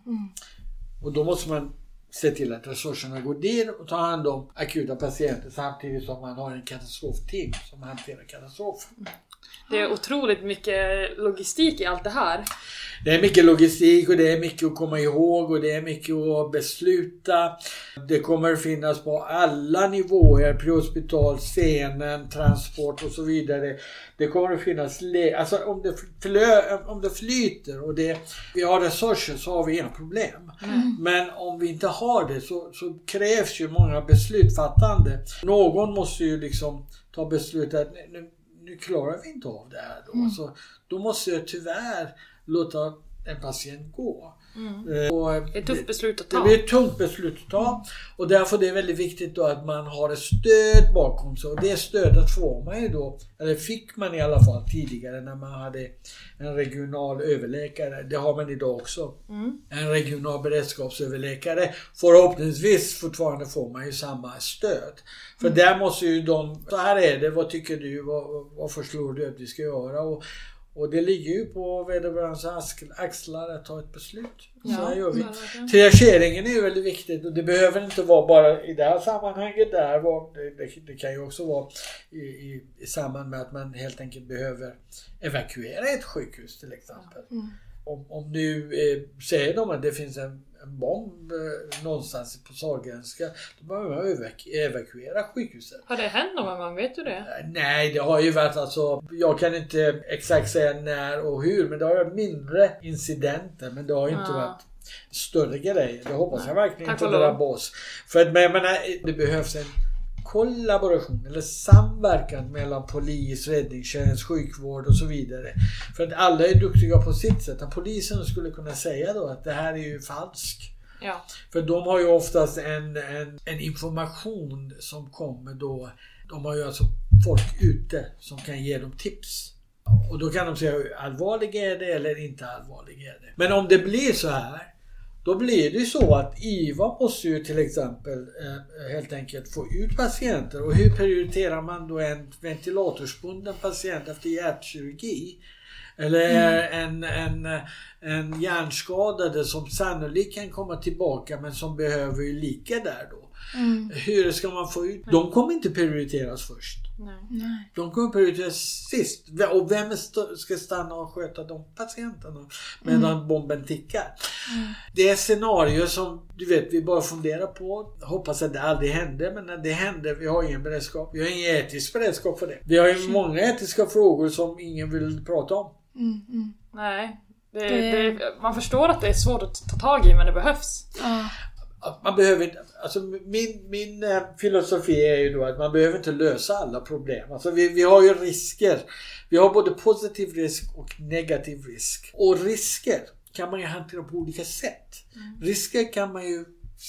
Och då måste man se till att resurserna går dit och tar hand om akuta patienter samtidigt som man har en katastrofteam som hanterar katastrofen. Det är otroligt mycket logistik i allt det här. Det är mycket logistik och det är mycket att komma ihåg och det är mycket att besluta. Det kommer finnas på alla nivåer, prehospital, scenen, transport och så vidare. Det kommer att finnas, alltså om det, flö, om det flyter och det, vi har resurser så har vi inga problem. Men om vi inte har det så, så krävs ju många beslutfattande. Någon måste ju liksom ta beslut att nu, nu klarar vi inte av det här då. Så då måste jag tyvärr låta en patient gå. Eh, och Det är ett tufft beslut att det ta. blir ett tungt beslut att ta. Och därför är det väldigt viktigt då att man har ett stöd bakom sig. Och det stödet får man ju då, eller fick man i alla fall tidigare när man hade en regional överläkare. Det har man idag också. En regional beredskapsöverläkare. Förhoppningsvis fortfarande får man ju samma stöd. För där måste ju de, så här är det, vad tycker du, vad, vad förslår du att vi ska göra? Och, och det ligger ju på vederbörandes axlar att ta ett beslut. Så Ja, gör vi. Triageringen är ju väldigt viktigt och det behöver inte vara bara i det här sammanhanget. Det, här var, det, det, kan ju också vara i, i, i samband med att man helt enkelt behöver evakuera ett sjukhus till exempel. Om, om nu eh, säger de att det finns en, en bomb eh, någonstans på Sahlgrenska, då behöver man evaku- evakuera sjukhuset. Har det hänt någon gång? Vet du det? Eh, Nej, det har ju varit alltså, jag kan inte exakt säga när och hur, men det har varit mindre incidenter, men det har ju inte Ja. varit större grejer. Det hoppas jag verkligen Tack inte drabbar oss. För att, men jag menar, det behövs en kollaboration eller samverkan mellan polis, räddningstjänst, sjukvård och så vidare. För att alla är duktiga på sitt sätt. Att polisen skulle kunna säga då att det här är ju falskt. Ja. För de har ju oftast en, en, en information som kommer då. De har ju alltså folk ute som kan ge dem tips. Och då kan de säga hur allvarlig är det eller inte allvarlig är det. Men om det blir så här då blir det ju så att IVA måste ju till exempel eh, helt enkelt få ut patienter. Och hur prioriterar man då en ventilatorsbunden patient efter hjärtkirurgi? Eller mm. en, en, en hjärnskadade som sannolikt kan komma tillbaka men som behöver ju lika där då. Mm. Hur ska man få ut? De kommer inte prioriteras först. Nej. De kommer prioriteras sist. Och vem ska stanna och sköta de patienterna medan mm. bomben tickar? Mm. Det är scenarier som du vet vi bara funderar på. Hoppas att det aldrig händer men när det händer, vi har ingen beredskap. Vi har ingen etisk beredskap för det. Vi har ju många etiska frågor som ingen vill prata om. Mm, mm. Nej. Det, det... Det, man förstår att det är svårt att ta tag i men det behövs. Ah man behöver inte, alltså min, min eh, filosofi är ju då att man behöver inte lösa alla problem. Alltså vi, vi har ju risker. Vi har både positiv risk och negativ risk. Och risker kan man ju hantera på olika sätt. Mm. Risker kan man ju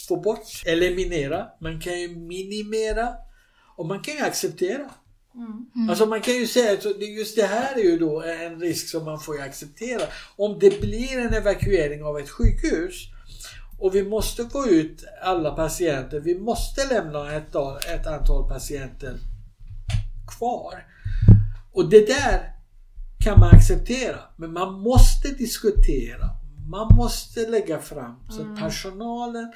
få bort, eliminera. Man kan ju minimera. Och man kan ju acceptera. Mm. Alltså man kan ju säga att just det här är ju då en risk som man får acceptera. Om det blir en evakuering av ett sjukhus och vi måste få ut alla patienter. Vi måste lämna ett, ett antal patienter kvar. Och det där kan man acceptera. Men man måste diskutera. Man måste lägga fram så att mm. personalen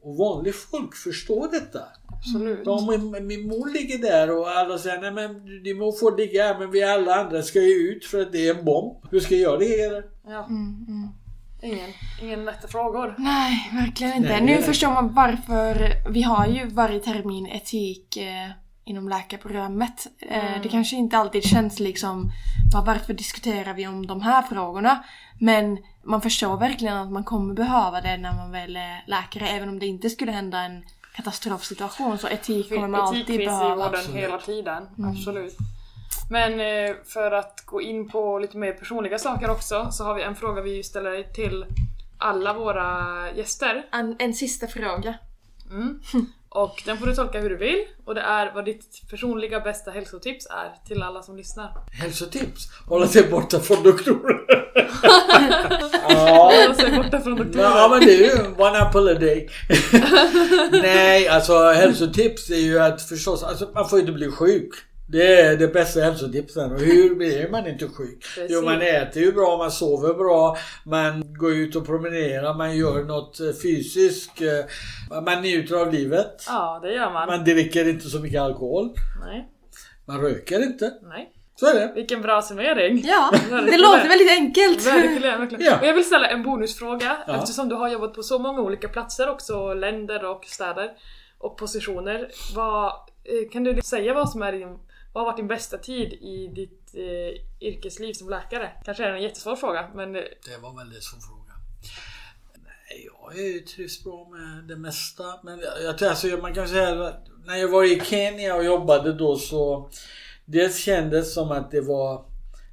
och vanligt folk förstår detta. Absolut. De, min mor ligger där och alla säger nej men din mor får ligga här men vi alla andra ska ju ut för att det är en bomb. Hur ska jag reagera? Ja. Mm, mm. Ingen, ingen lätta frågor. Nej, verkligen inte. Nej, nu förstår man varför vi har ju varje termin etik eh, inom läkarprogrammet. Eh, mm. Det kanske inte alltid känns liksom varför diskuterar vi om de här frågorna? Men man förstår verkligen att man kommer behöva det när man väl är läkare även om det inte skulle hända en katastrofsituation så etik kommer man etik alltid behöva. Etik finns i vården hela tiden, mm. absolut. Men eh, för att gå in på lite mer personliga saker också så har vi en fråga vi ställer till alla våra gäster. En, en sista fråga. Mm. Och den får du tolka hur du vill och det är vad ditt personliga bästa hälsotips är till alla som lyssnar. Hälsotips? Hålla sig borta från doktorer. ja. Hålla sig borta från doktorer. Ja men det är ju one apple a day. Nej alltså hälsotips är ju att förstås, alltså man får inte bli sjuk. Det är det bästa hälsotipsen. Hur blir man inte sjuk? Precis. Jo, man äter ju bra, man sover bra, man går ut och promenerar, man gör något eh, fysiskt. Eh, man njuter av livet. Ja, det gör man. Man dricker inte så mycket alkohol. Nej. Man röker inte. Nej. Så är det. Vilken bra summering. Ja, det låter väldigt enkelt. Verkligen, verkligen. Ja. Och jag vill ställa en bonusfråga ja. eftersom du har jobbat på så många olika platser också, länder och städer och positioner. Vad, eh, kan du säga vad som är din vad har varit din bästa tid i ditt eh, yrkesliv som läkare? Kanske är det en jättesvår fråga men... Det var en väldigt svår fråga. Nej, jag trivs bra med det mesta. Men jag, alltså, man kan säga att när jag var i Kenya och jobbade då så Dels kändes som att det var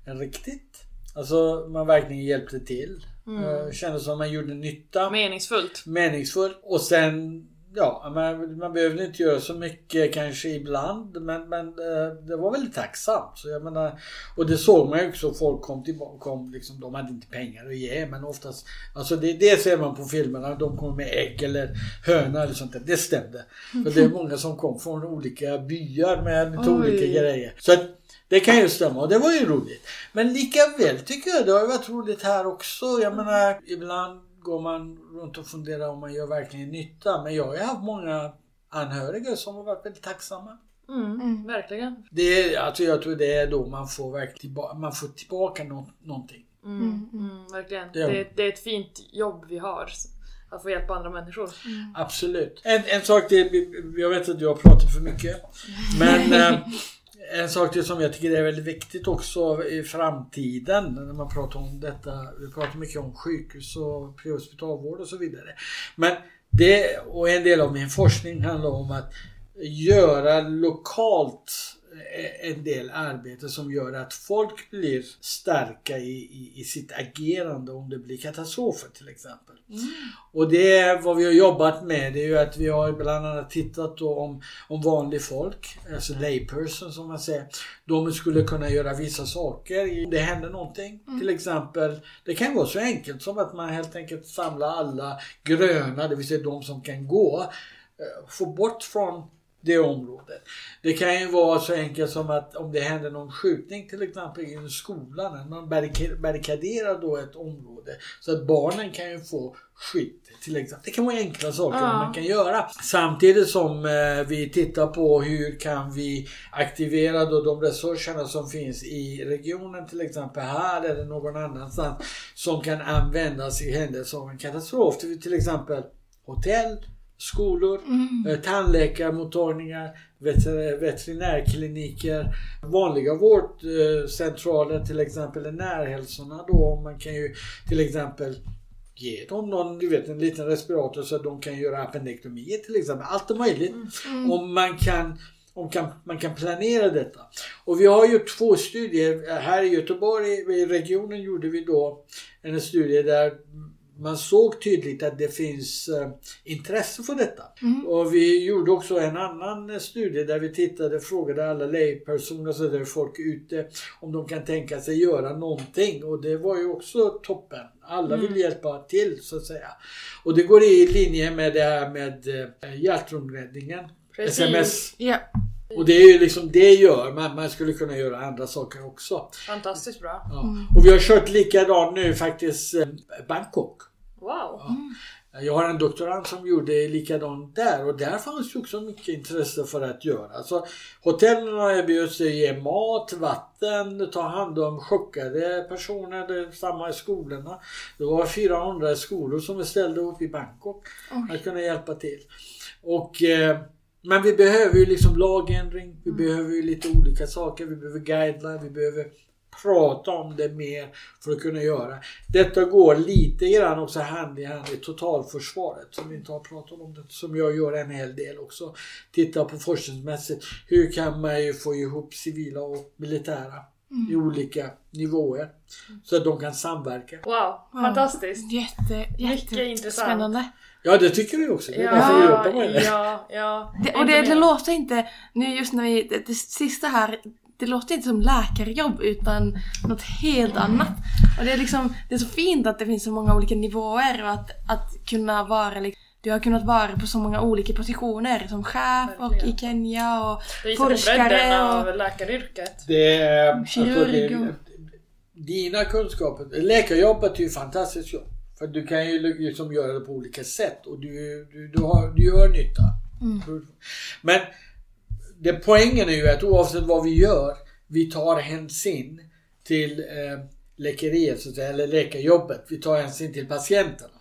riktigt. Alltså man verkligen hjälpte till. Mm. Kändes som att man gjorde nytta. Meningsfullt. Meningsfullt. Och sen ja, man, man behövde inte göra så mycket kanske ibland men, men eh, det var väldigt tacksamt. Så jag menar, och det såg man ju också. Folk kom tillbaka. Kom liksom, de hade inte pengar att ge men oftast. Alltså det, det ser man på filmerna. De kom med ägg eller höna eller sånt där. Det stämde. För det är många som kom från olika byar med lite olika grejer. Så att, det kan ju stämma och det var ju roligt. Men lika väl tycker jag det har varit roligt här också. Jag menar ibland går man runt och funderar om man gör verkligen nytta. Men jag har haft många anhöriga som har varit väldigt tacksamma. Mm, mm. Verkligen. Det är, alltså jag tror det är då man får, verkligen tillbaka, man får tillbaka no någonting. Mm, mm, mm. verkligen. Det är, det är ett fint jobb vi har. Att få hjälpa andra människor. Mm. Absolut. En, en sak till, jag vet att jag har pratat för mycket. Men eh, en sak till som jag tycker är väldigt viktigt också i framtiden när man pratar om detta. Vi pratar mycket om sjukhus och prehospitalvård och så vidare. Men det och en del av min forskning handlar om att göra lokalt eh, en del arbete som gör att folk blir starka i, i, i sitt agerande om det blir katastrofer till exempel. Och det är vad vi har jobbat med. Det är ju att vi har bland annat tittat då om, om vanlig folk, alltså layperson som man säger. De skulle kunna göra vissa saker. Det händer någonting. Till exempel, det kan vara så enkelt som att man helt enkelt samlar alla gröna, det vill säga de som kan gå, eh, få bort från det området. Det kan ju vara så enkelt som att om det händer någon skjutning till exempel i en skola, när man barrika- barrikaderar då ett område så att barnen kan ju få skydd till exempel. Det kan vara enkla saker Ja. man kan göra. Samtidigt som eh, vi tittar på hur kan vi aktivera då de resurserna som finns i regionen till exempel här eller någon annanstans som kan användas i händelse av en katastrof. Till exempel hotell, skolor, eh, tandläkarmottagningar, veter- veterinärkliniker, vanliga vårdcentraler till exempel, närhälsorna då. Man kan ju till exempel ge dem någon, du vet en liten respirator så att de kan göra appendektomier till exempel. Allt är möjligt. Om man kan om kan, man kan planera detta. Och vi har gjort två studier. Här i Göteborg, i regionen, gjorde vi då en studie där man såg tydligt att det finns eh, intresse för detta. Och vi gjorde också en annan studie där vi tittade, frågade alla laypersoner, så där folk ute, om de kan tänka sig göra någonting. Och det var ju också toppen. Alla vill hjälpa till så att säga. Och det går i linje med det här med eh, hjärtrumräddningen. Precis. SMS. Ja. Och det är ju liksom det gör man. Man skulle kunna göra andra saker också. Fantastiskt bra. Ja. Och vi har kört likadant nu faktiskt eh, Bangkok. Wow. Jag har en doktorand som gjorde likadant där och där fanns ju också mycket intresse för att göra. Alltså, hotellen har erbjudit sig att ge mat, vatten, ta hand om chockade personer. Det är samma i skolorna. Det var 400 skolor som ställde upp i Bangkok att kunna hjälpa till. Och, eh, men vi behöver ju liksom lagändring. Vi behöver ju lite olika saker. Vi behöver guideline. Vi behöver prata om det mer för att kunna göra. Detta går lite grann också hand i hand i totalförsvaret som vi inte har pratat om. Det, som jag gör en hel del också. Titta på forskningsmässigt. Hur kan man ju få ihop civila och militära i olika nivåer. Så att de kan samverka. Wow, fantastiskt. Jätte, jätte Mycket intressant. Spännande. Ja det tycker vi också. Det är därför vi Ja, jobbar med det. ja, ja. Det, och det, det låter inte, nu just när vi, det, det sista här, det låter inte som läkarjobb utan något helt annat. Och det är liksom, det är så fint att det finns så många olika nivåer och att, att kunna vara liksom, du har kunnat vara på så många olika positioner som chef och i. Kenya och forskare av och... läkaryrket. Det är, alltså, det, dina kunskaper. Läkarjobbet är ju fantastiskt jobb. För du kan ju liksom göra det på olika sätt och du, du, du, har, du gör nytta. Men det, poängen är ju att oavsett vad vi gör, vi tar hänsyn till eh, läkeriet, eller läkarjobbet. Vi tar hänsyn till patienterna.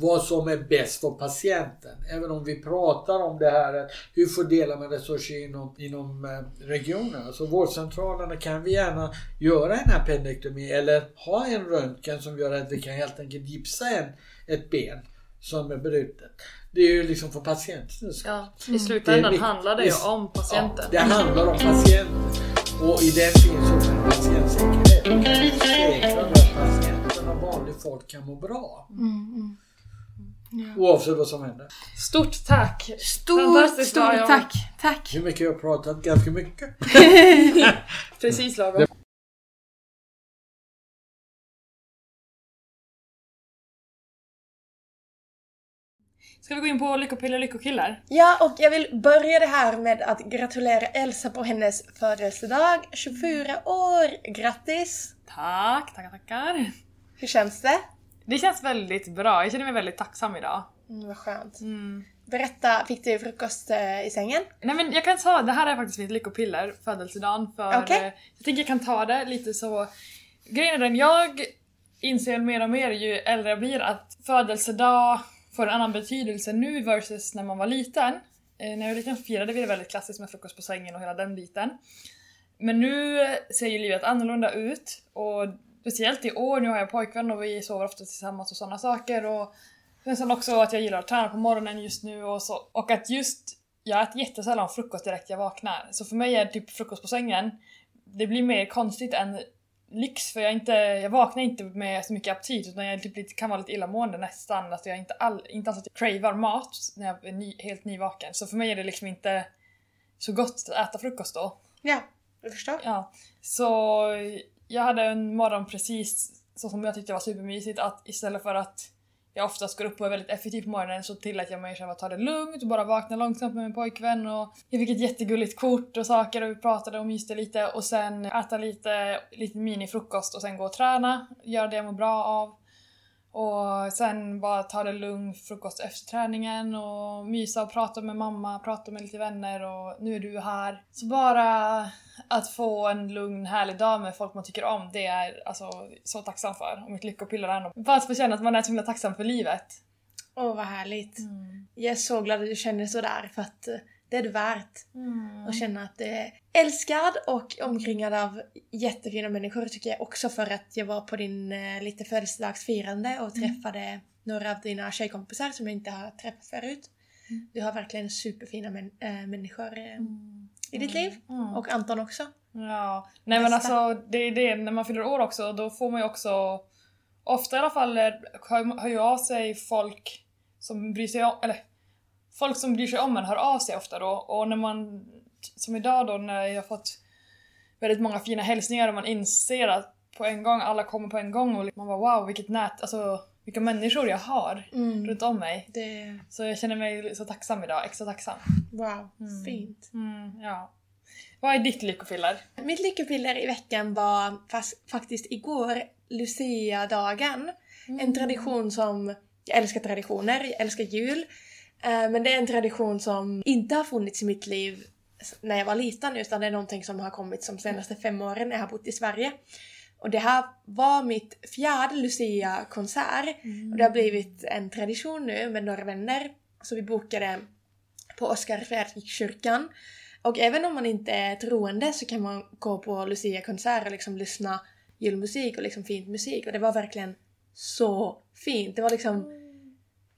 Vad som är bäst för patienten. Även om vi pratar om det här, hur fördelar man resurser inom, inom eh, regionen. Alltså vårdcentralerna kan vi gärna göra en appendektomi eller ha en röntgen som gör att vi kan helt enkelt gipsa en, ett ben som är brutet. Det är ju liksom för patienten. Ja, I Det slutändan är handlar det ju om patienten. Ja, det handlar om patienten. Och i den finns också en patientsäkerhet. Säkra att patienten och vanligt folk kan må bra. Oavsett vad som händer. Stort tack! Stort, stort tack! Tack! Hur mycket jag har pratat? Ganska mycket. Precis lagom. Ska vi gå in på lyckopiller lyckokillar? Ja, och jag vill börja det här med att gratulera Elsa på hennes födelsedag. 24 år! Grattis! Tack, tackar, tackar. Hur känns det? Det känns väldigt bra. Jag känner mig väldigt tacksam idag. Mm, vad skönt. Mm. Berätta, fick du frukost eh, i sängen? Nej men jag kan ta, det här är faktiskt mitt lyckopiller, födelsedagen. För Okej. eh, jag tänker jag kan ta det lite så... Grejen är den, jag inser mer och mer ju äldre jag blir att födelsedag får en annan betydelse nu versus när man var liten. Eh, när jag var liten firade vi det väldigt klassiskt med frukost på sängen och hela den biten. Men nu ser ju livet annorlunda ut och speciellt i år, nu har jag pojkvän och vi sover ofta tillsammans och sådana saker och men sen också att jag gillar att träna på morgonen just nu och så. Och att just jag äter jättesällan frukost direkt jag vaknar. Så för mig är typ frukost på sängen, det blir mer konstigt än lyx för jag, inte, jag vaknar inte med så mycket aptit utan jag typ lite, kan vara lite illamående nästan. Alltså jag inte, all, inte alls att jag cravar mat när jag är ny, helt nyvaken. Så för mig är det liksom inte så gott att äta frukost då. Ja, jag förstår. Ja. Så jag hade en morgon precis så som jag tyckte var supermysigt att istället för att jag oftast går upp och är väldigt effektiv på morgonen så tillät jag mig själv att ta det lugnt och bara vakna långsamt med min pojkvän och jag fick ett jättegulligt kort och saker och vi pratade och myste lite och sen äta lite, lite minifrukost och sen gå och träna, göra det jag mår bra av. Och sen bara ta det lugnt, frukost efter träningen och mysa och prata med mamma, prata med lite vänner och nu är du här. Så bara att få en lugn, härlig dag med folk man tycker om, det är alltså så tacksam för. Och mitt lyckopiller är nog bara att få känna att man är så himla tacksam för livet. Åh, vad härligt. Jag är så glad att du känner sådär för att eh, det är du värt. Och känna att du är älskad och omkringad av jättefina människor tycker jag också för att jag var på din eh, lite födelsedagsfirande och träffade några av dina tjejkompisar som jag inte har träffat förut. Du har verkligen superfina män, äh, människor äh, i ditt liv. Och Anton också. Ja, nej men alltså det är det, när man fyller år också, då får man ju också Ofta i alla fall hör, hör ju av sig folk som bryr sig om, eller folk som bryr sig om en hör av sig ofta då och när man, som idag då när jag fått väldigt många fina hälsningar och man inser att på en gång, alla kommer på en gång och man bara wow vilket nät, alltså vilka människor jag har runt om mig. Det, Så jag känner mig så tacksam idag, extra tacksam. wow, fint. Mm, ja. Vad är ditt lyckopiller? Mitt lyckopiller i veckan var faktiskt igår, Lucia-dagen. En tradition som, jag älskar traditioner, jag älskar jul. Eh, men det är en tradition som inte har funnits i mitt liv när jag var liten utan det är någonting som har kommit de senaste fem åren när jag har bott i Sverige. Och det här var mitt fjärde Lucia-konsert och det har blivit en tradition nu med några vänner. Så vi bokade på Oskar Fredrik-kyrkan. Och även om man inte är troende så kan man gå på Lucia-konserter och liksom lyssna julmusik och liksom fint musik och det var verkligen så fint. Det var liksom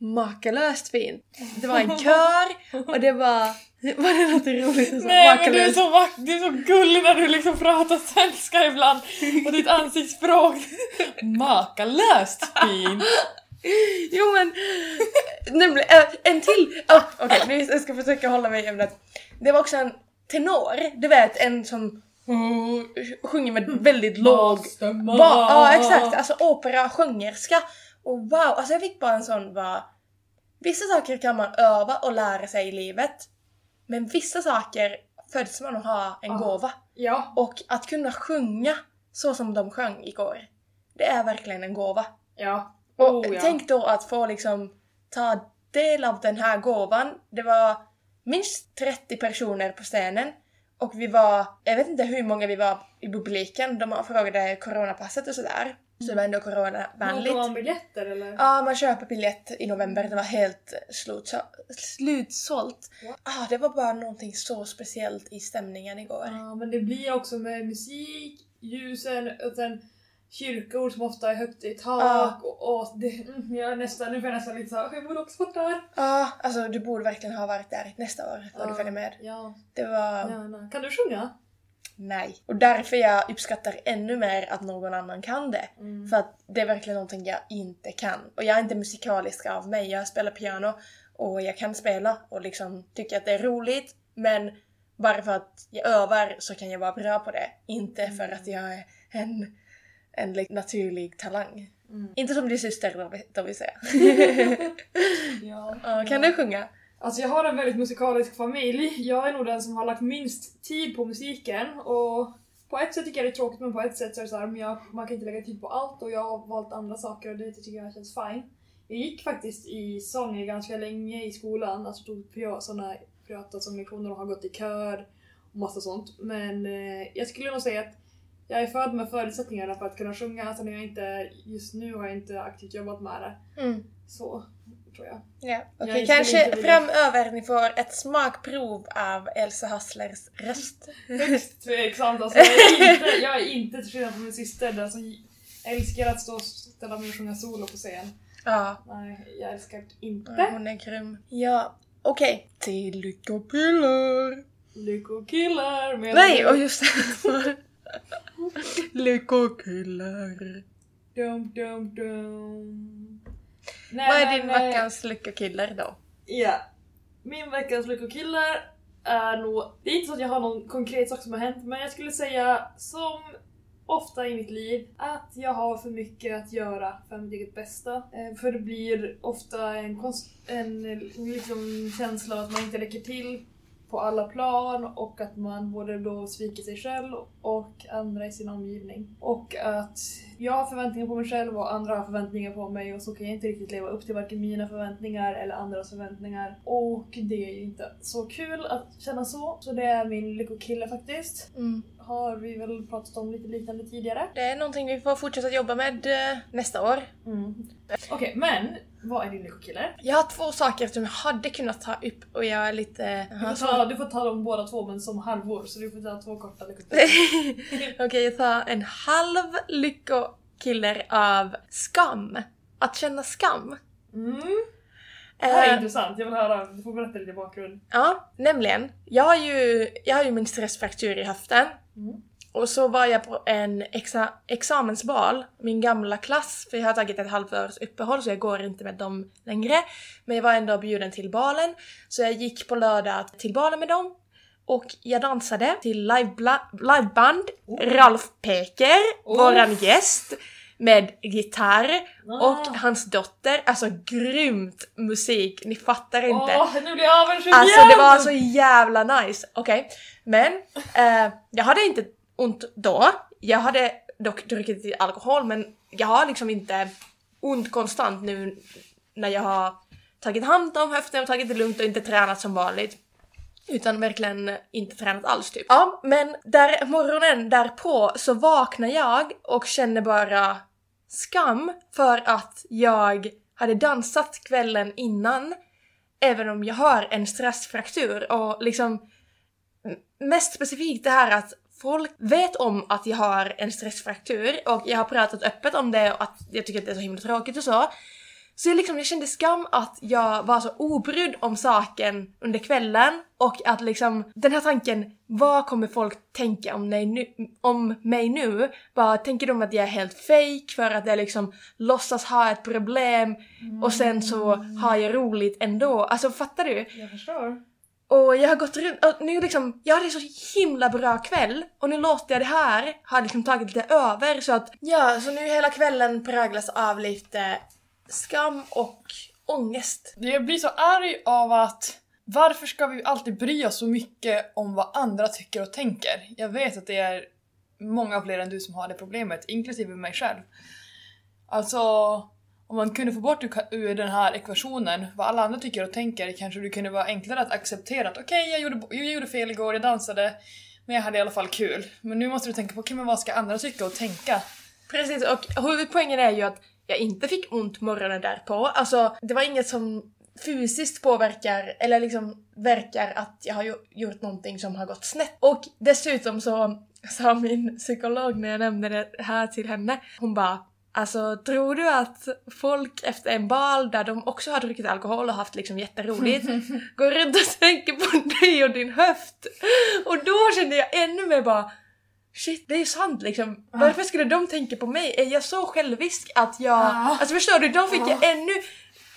makalöst fint. Det var en kör och det var... Var det något roligt? och så Nej men du är makalöst? så vack- du är så gullig när du liksom pratar svenska ibland och ditt ansiktsspråk. Makalöst fint! Jo men... Nämligen, äh, en till! Oh, Okej, nu jag ska försöka hålla mig i ämnet. Det var också en tenor, du vet en som sjunger med väldigt låg Stämma. Ba- ja exakt, alltså operasjungerska. Och wow, alltså jag fick bara en sån bara... Vissa saker kan man öva och lära sig i livet. Men vissa saker föds man att ha en Ja. gåva. Ja. Och att kunna sjunga så som de sjöng igår. Det är verkligen en gåva. Ja. Och Oh, ja. tänk då att få liksom ta del av den här gåvan. Det var minst 30 personer på scenen. Och vi var, jag vet inte hur många vi var i publiken, de frågade coronapasset och sådär. Så det var ändå coronavänligt. biljetter eller? Ja, man köper biljett i november, det var helt slutså- slutsålt. Ja. Ah, det var bara någonting så speciellt i stämningen igår. Ja men det blir också med musik, ljusen och sen kyrkor som ofta är högt i tak Ja. och, och det, mm, jag är nästan, nu får jag nästan lite såhär, jag borde också varit där. Ja, alltså du borde verkligen ha varit där nästa år när du följer med. Ja, Det var... gärna. Kan du sjunga? Nej. Och därför jag uppskattar ännu mer att någon annan kan det. Mm. För att det är verkligen någonting jag inte kan. Och jag är inte musikalisk av mig. Jag spelar piano och jag kan spela och liksom tycker att det är roligt. Men bara för att jag övar så kan jag vara bra på det. Inte för att jag är en, en naturlig talang. Mm. Inte som din syster då, då vill säga. Ja. Ja, kan du sjunga? Alltså jag har en väldigt musikalisk familj. Jag är nog den som har lagt minst tid på musiken och på ett sätt tycker jag det är tråkigt men på ett sätt så är det så här, men jag, man kan inte lägga tid på allt och jag har valt andra saker och det tycker jag känns fine. Jag gick faktiskt i sång ganska länge i skolan, alltså tog pria- såna lektioner och har gått i kör och massa sånt. Men eh, jag skulle nog säga att jag är född med förutsättningarna för att kunna sjunga, sen är jag inte, just nu har jag inte aktivt jobbat med det. Mm. Så, tror jag. Ja, okej. skulle Kanske framöver ni får ett smakprov av Elsa Hasslers röst. Högst tveksamt alltså. Jag är inte, jag är inte till skillnad från min syster den som älskar att stå och ställa mig och sjunga solo på scen. Ja, Nej, jag älskar inte. hon är grym. Ja, Okej. Till lyckokillar. Lyckokillar Nej, och just det. lyckokillar. Dum, dum, dum. Nej, Vad är men, din eh, veckans lyckokillar då? Ja. Min veckans lyckokillar är nog... Det är inte så att jag har någon konkret sak som har hänt, men jag skulle säga som ofta i mitt liv att jag har för mycket att göra för mitt eget bästa. Eh, För det blir ofta en, konst, en liksom känsla av att man inte räcker till på alla plan och att man både då sviker sig själv och andra i sin omgivning. Och att jag har förväntningar på mig själv och andra har förväntningar på mig och så kan jag inte riktigt leva upp till varken mina förväntningar eller andras förväntningar. Och det är ju inte så kul att känna så. Så det är min lyckokille faktiskt. Mm. Har vi väl pratat om lite liknande tidigare. Det är någonting vi får fortsätta jobba med eh, nästa år. Mm. Okej, men vad är din lyckokille? Jag har två saker som jag hade kunnat ta upp och jag är lite... Du får, ta, du får ta dem båda två men som halvor så du får ta två korta lyckokillar. Okej, jag tar en halv lyckokiller av skam. Att känna skam. Mm. Det här är Eh, intressant, jag vill höra, du får berätta lite bakgrund. Ja, nämligen. Jag har ju, jag har ju min stressfraktur i höften. Mm. Och så var jag på en exa, examensbal, min gamla klass, för jag har tagit ett halvårs uppehåll så jag går inte med dem längre. Men jag var ändå bjuden till balen, så jag gick på lördag till balen med dem. Och jag dansade till liveband, Ralf Peker, Oh. våran gäst, med gitarr Ah. och hans dotter. Alltså grymt musik, ni fattar inte. Åh, nu blir jag avundsjuk Alltså det var så jävla nice. Okej, men eh, jag hade inte ont då. Jag hade dock druckit alkohol men jag har liksom inte ont konstant nu när jag har tagit hand om höften och tagit det lugnt och inte tränat som vanligt. Utan verkligen inte tränat alls typ. Ja, men där, morgonen därpå så vaknar jag och känner bara skam för att jag hade dansat kvällen innan även om jag har en stressfraktur och liksom mest specifikt det här att folk vet om att jag har en stressfraktur och jag har pratat öppet om det och att jag tycker att det är så himla tråkigt och så. Så jag, liksom, jag kände skam att jag var så obrydd om saken under kvällen och att liksom den här tanken, vad kommer folk tänka om mig nu? Om mig nu? Vad tänker de att jag är helt fake för att jag liksom låtsas ha ett problem och sen så har jag roligt ändå? Alltså fattar du? Jag förstår. Och jag har gått runt, och nu liksom, jag hade så himla bra kväll och nu låter jag det här ha liksom tagit lite över så att ja, så nu hela kvällen präglas av lite skam och ångest. Jag blir så arg av att varför ska vi alltid bry oss så mycket om vad andra tycker och tänker? Jag vet att det är många fler än du som har det problemet, inklusive mig själv. Alltså, om man kunde få bort ur- den här ekvationen vad alla andra tycker och tänker kanske det kunde vara enklare att acceptera att okej, jag, gjorde, jag gjorde fel igår, jag dansade, men jag hade i alla fall kul. Men nu måste du tänka på, okej men vad ska andra tycka och tänka? Precis, och huvudpoängen är ju att jag inte fick ont morgonen därpå. Alltså, det var inget som fysiskt påverkar, eller liksom verkar att jag har gjort någonting som har gått snett. Och dessutom så sa min psykolog när jag nämnde det här till henne, hon bara Alltså tror du att folk efter en bal där de också har druckit alkohol och haft liksom jätteroligt går runt och tänker på dig och din höft? Och då kände jag ännu mer bara Shit, det är ju sant liksom. Varför skulle de tänka på mig? Är jag så självisk att jag... Ah. Alltså förstår du? Då fick jag ännu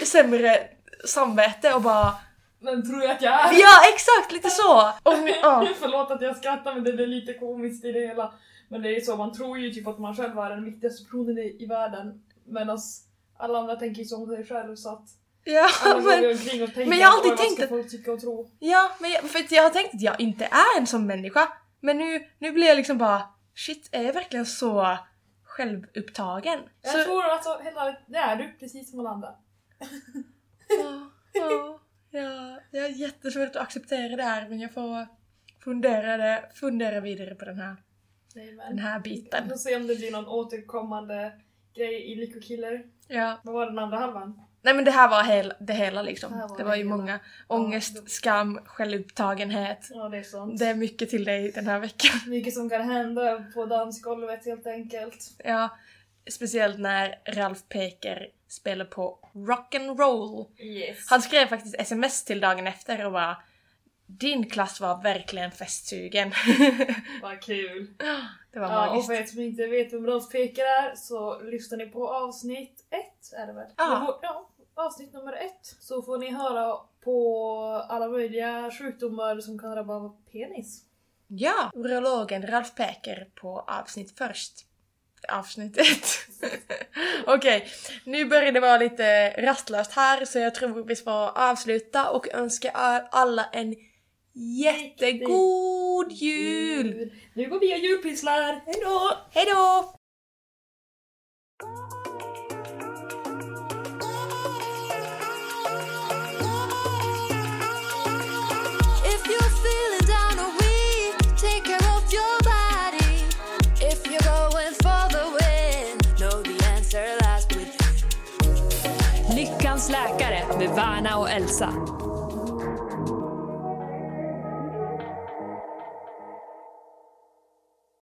sämre samvete och bara... Men tror jag att jag är? Ja, exakt! Lite så! Och, ja. Förlåt att jag skrattar men det är lite komiskt i det hela. Men det är så, man tror ju typ att man själv är den viktigaste personen i, i världen. Medan alla andra tänker ju så om sig själv så att Ja, men, men jag har alltid "Oj, vad tänkt att- folk tycka och tro? ja, men jag, för jag har tänkt att jag inte är en sån människa. Men nu, nu blir jag liksom bara... Shit, är jag verkligen så självupptagen? Jag så, tror alltså helt ärligt, det är du precis som alla andra. Ja, ja, ja, jag har jättesvårt att acceptera det här men jag får fundera, det, fundera vidare på den här, Nej, den här Vi biten. får se om det blir någon återkommande grej i Lyckokiller. Ja. Vad var den andra halvan? Nej men det här var hel, det hela liksom. Det var Det var ju hela. många ångest, skam, självupptagenhet. Ja, det är. Det är mycket till dig den här veckan. Mycket som kan hända på dansgolvet helt enkelt. Ja, speciellt när Ralf Peker spelar på rock'n'roll. Yes. Han skrev faktiskt sms till dagen efter och bara din klass var verkligen festsugen. Vad kul. det var Ja, och magiskt. för er som inte vet vem Rolf Peker är så lyssnar ni på avsnitt ett är det väl? Ja. Ja, avsnitt nummer ett. Så får ni höra på alla möjliga sjukdomar som kan drabba penis. Ja, urologen Ralf Peker på avsnitt först. Avsnitt ett. Okej, nu börjar det vara lite rastlöst här så jag tror vi ska avsluta och önska alla en jättegod jul! Nu går vi och julpysslar, hejdå! Hejdå! Med Värna och Elsa.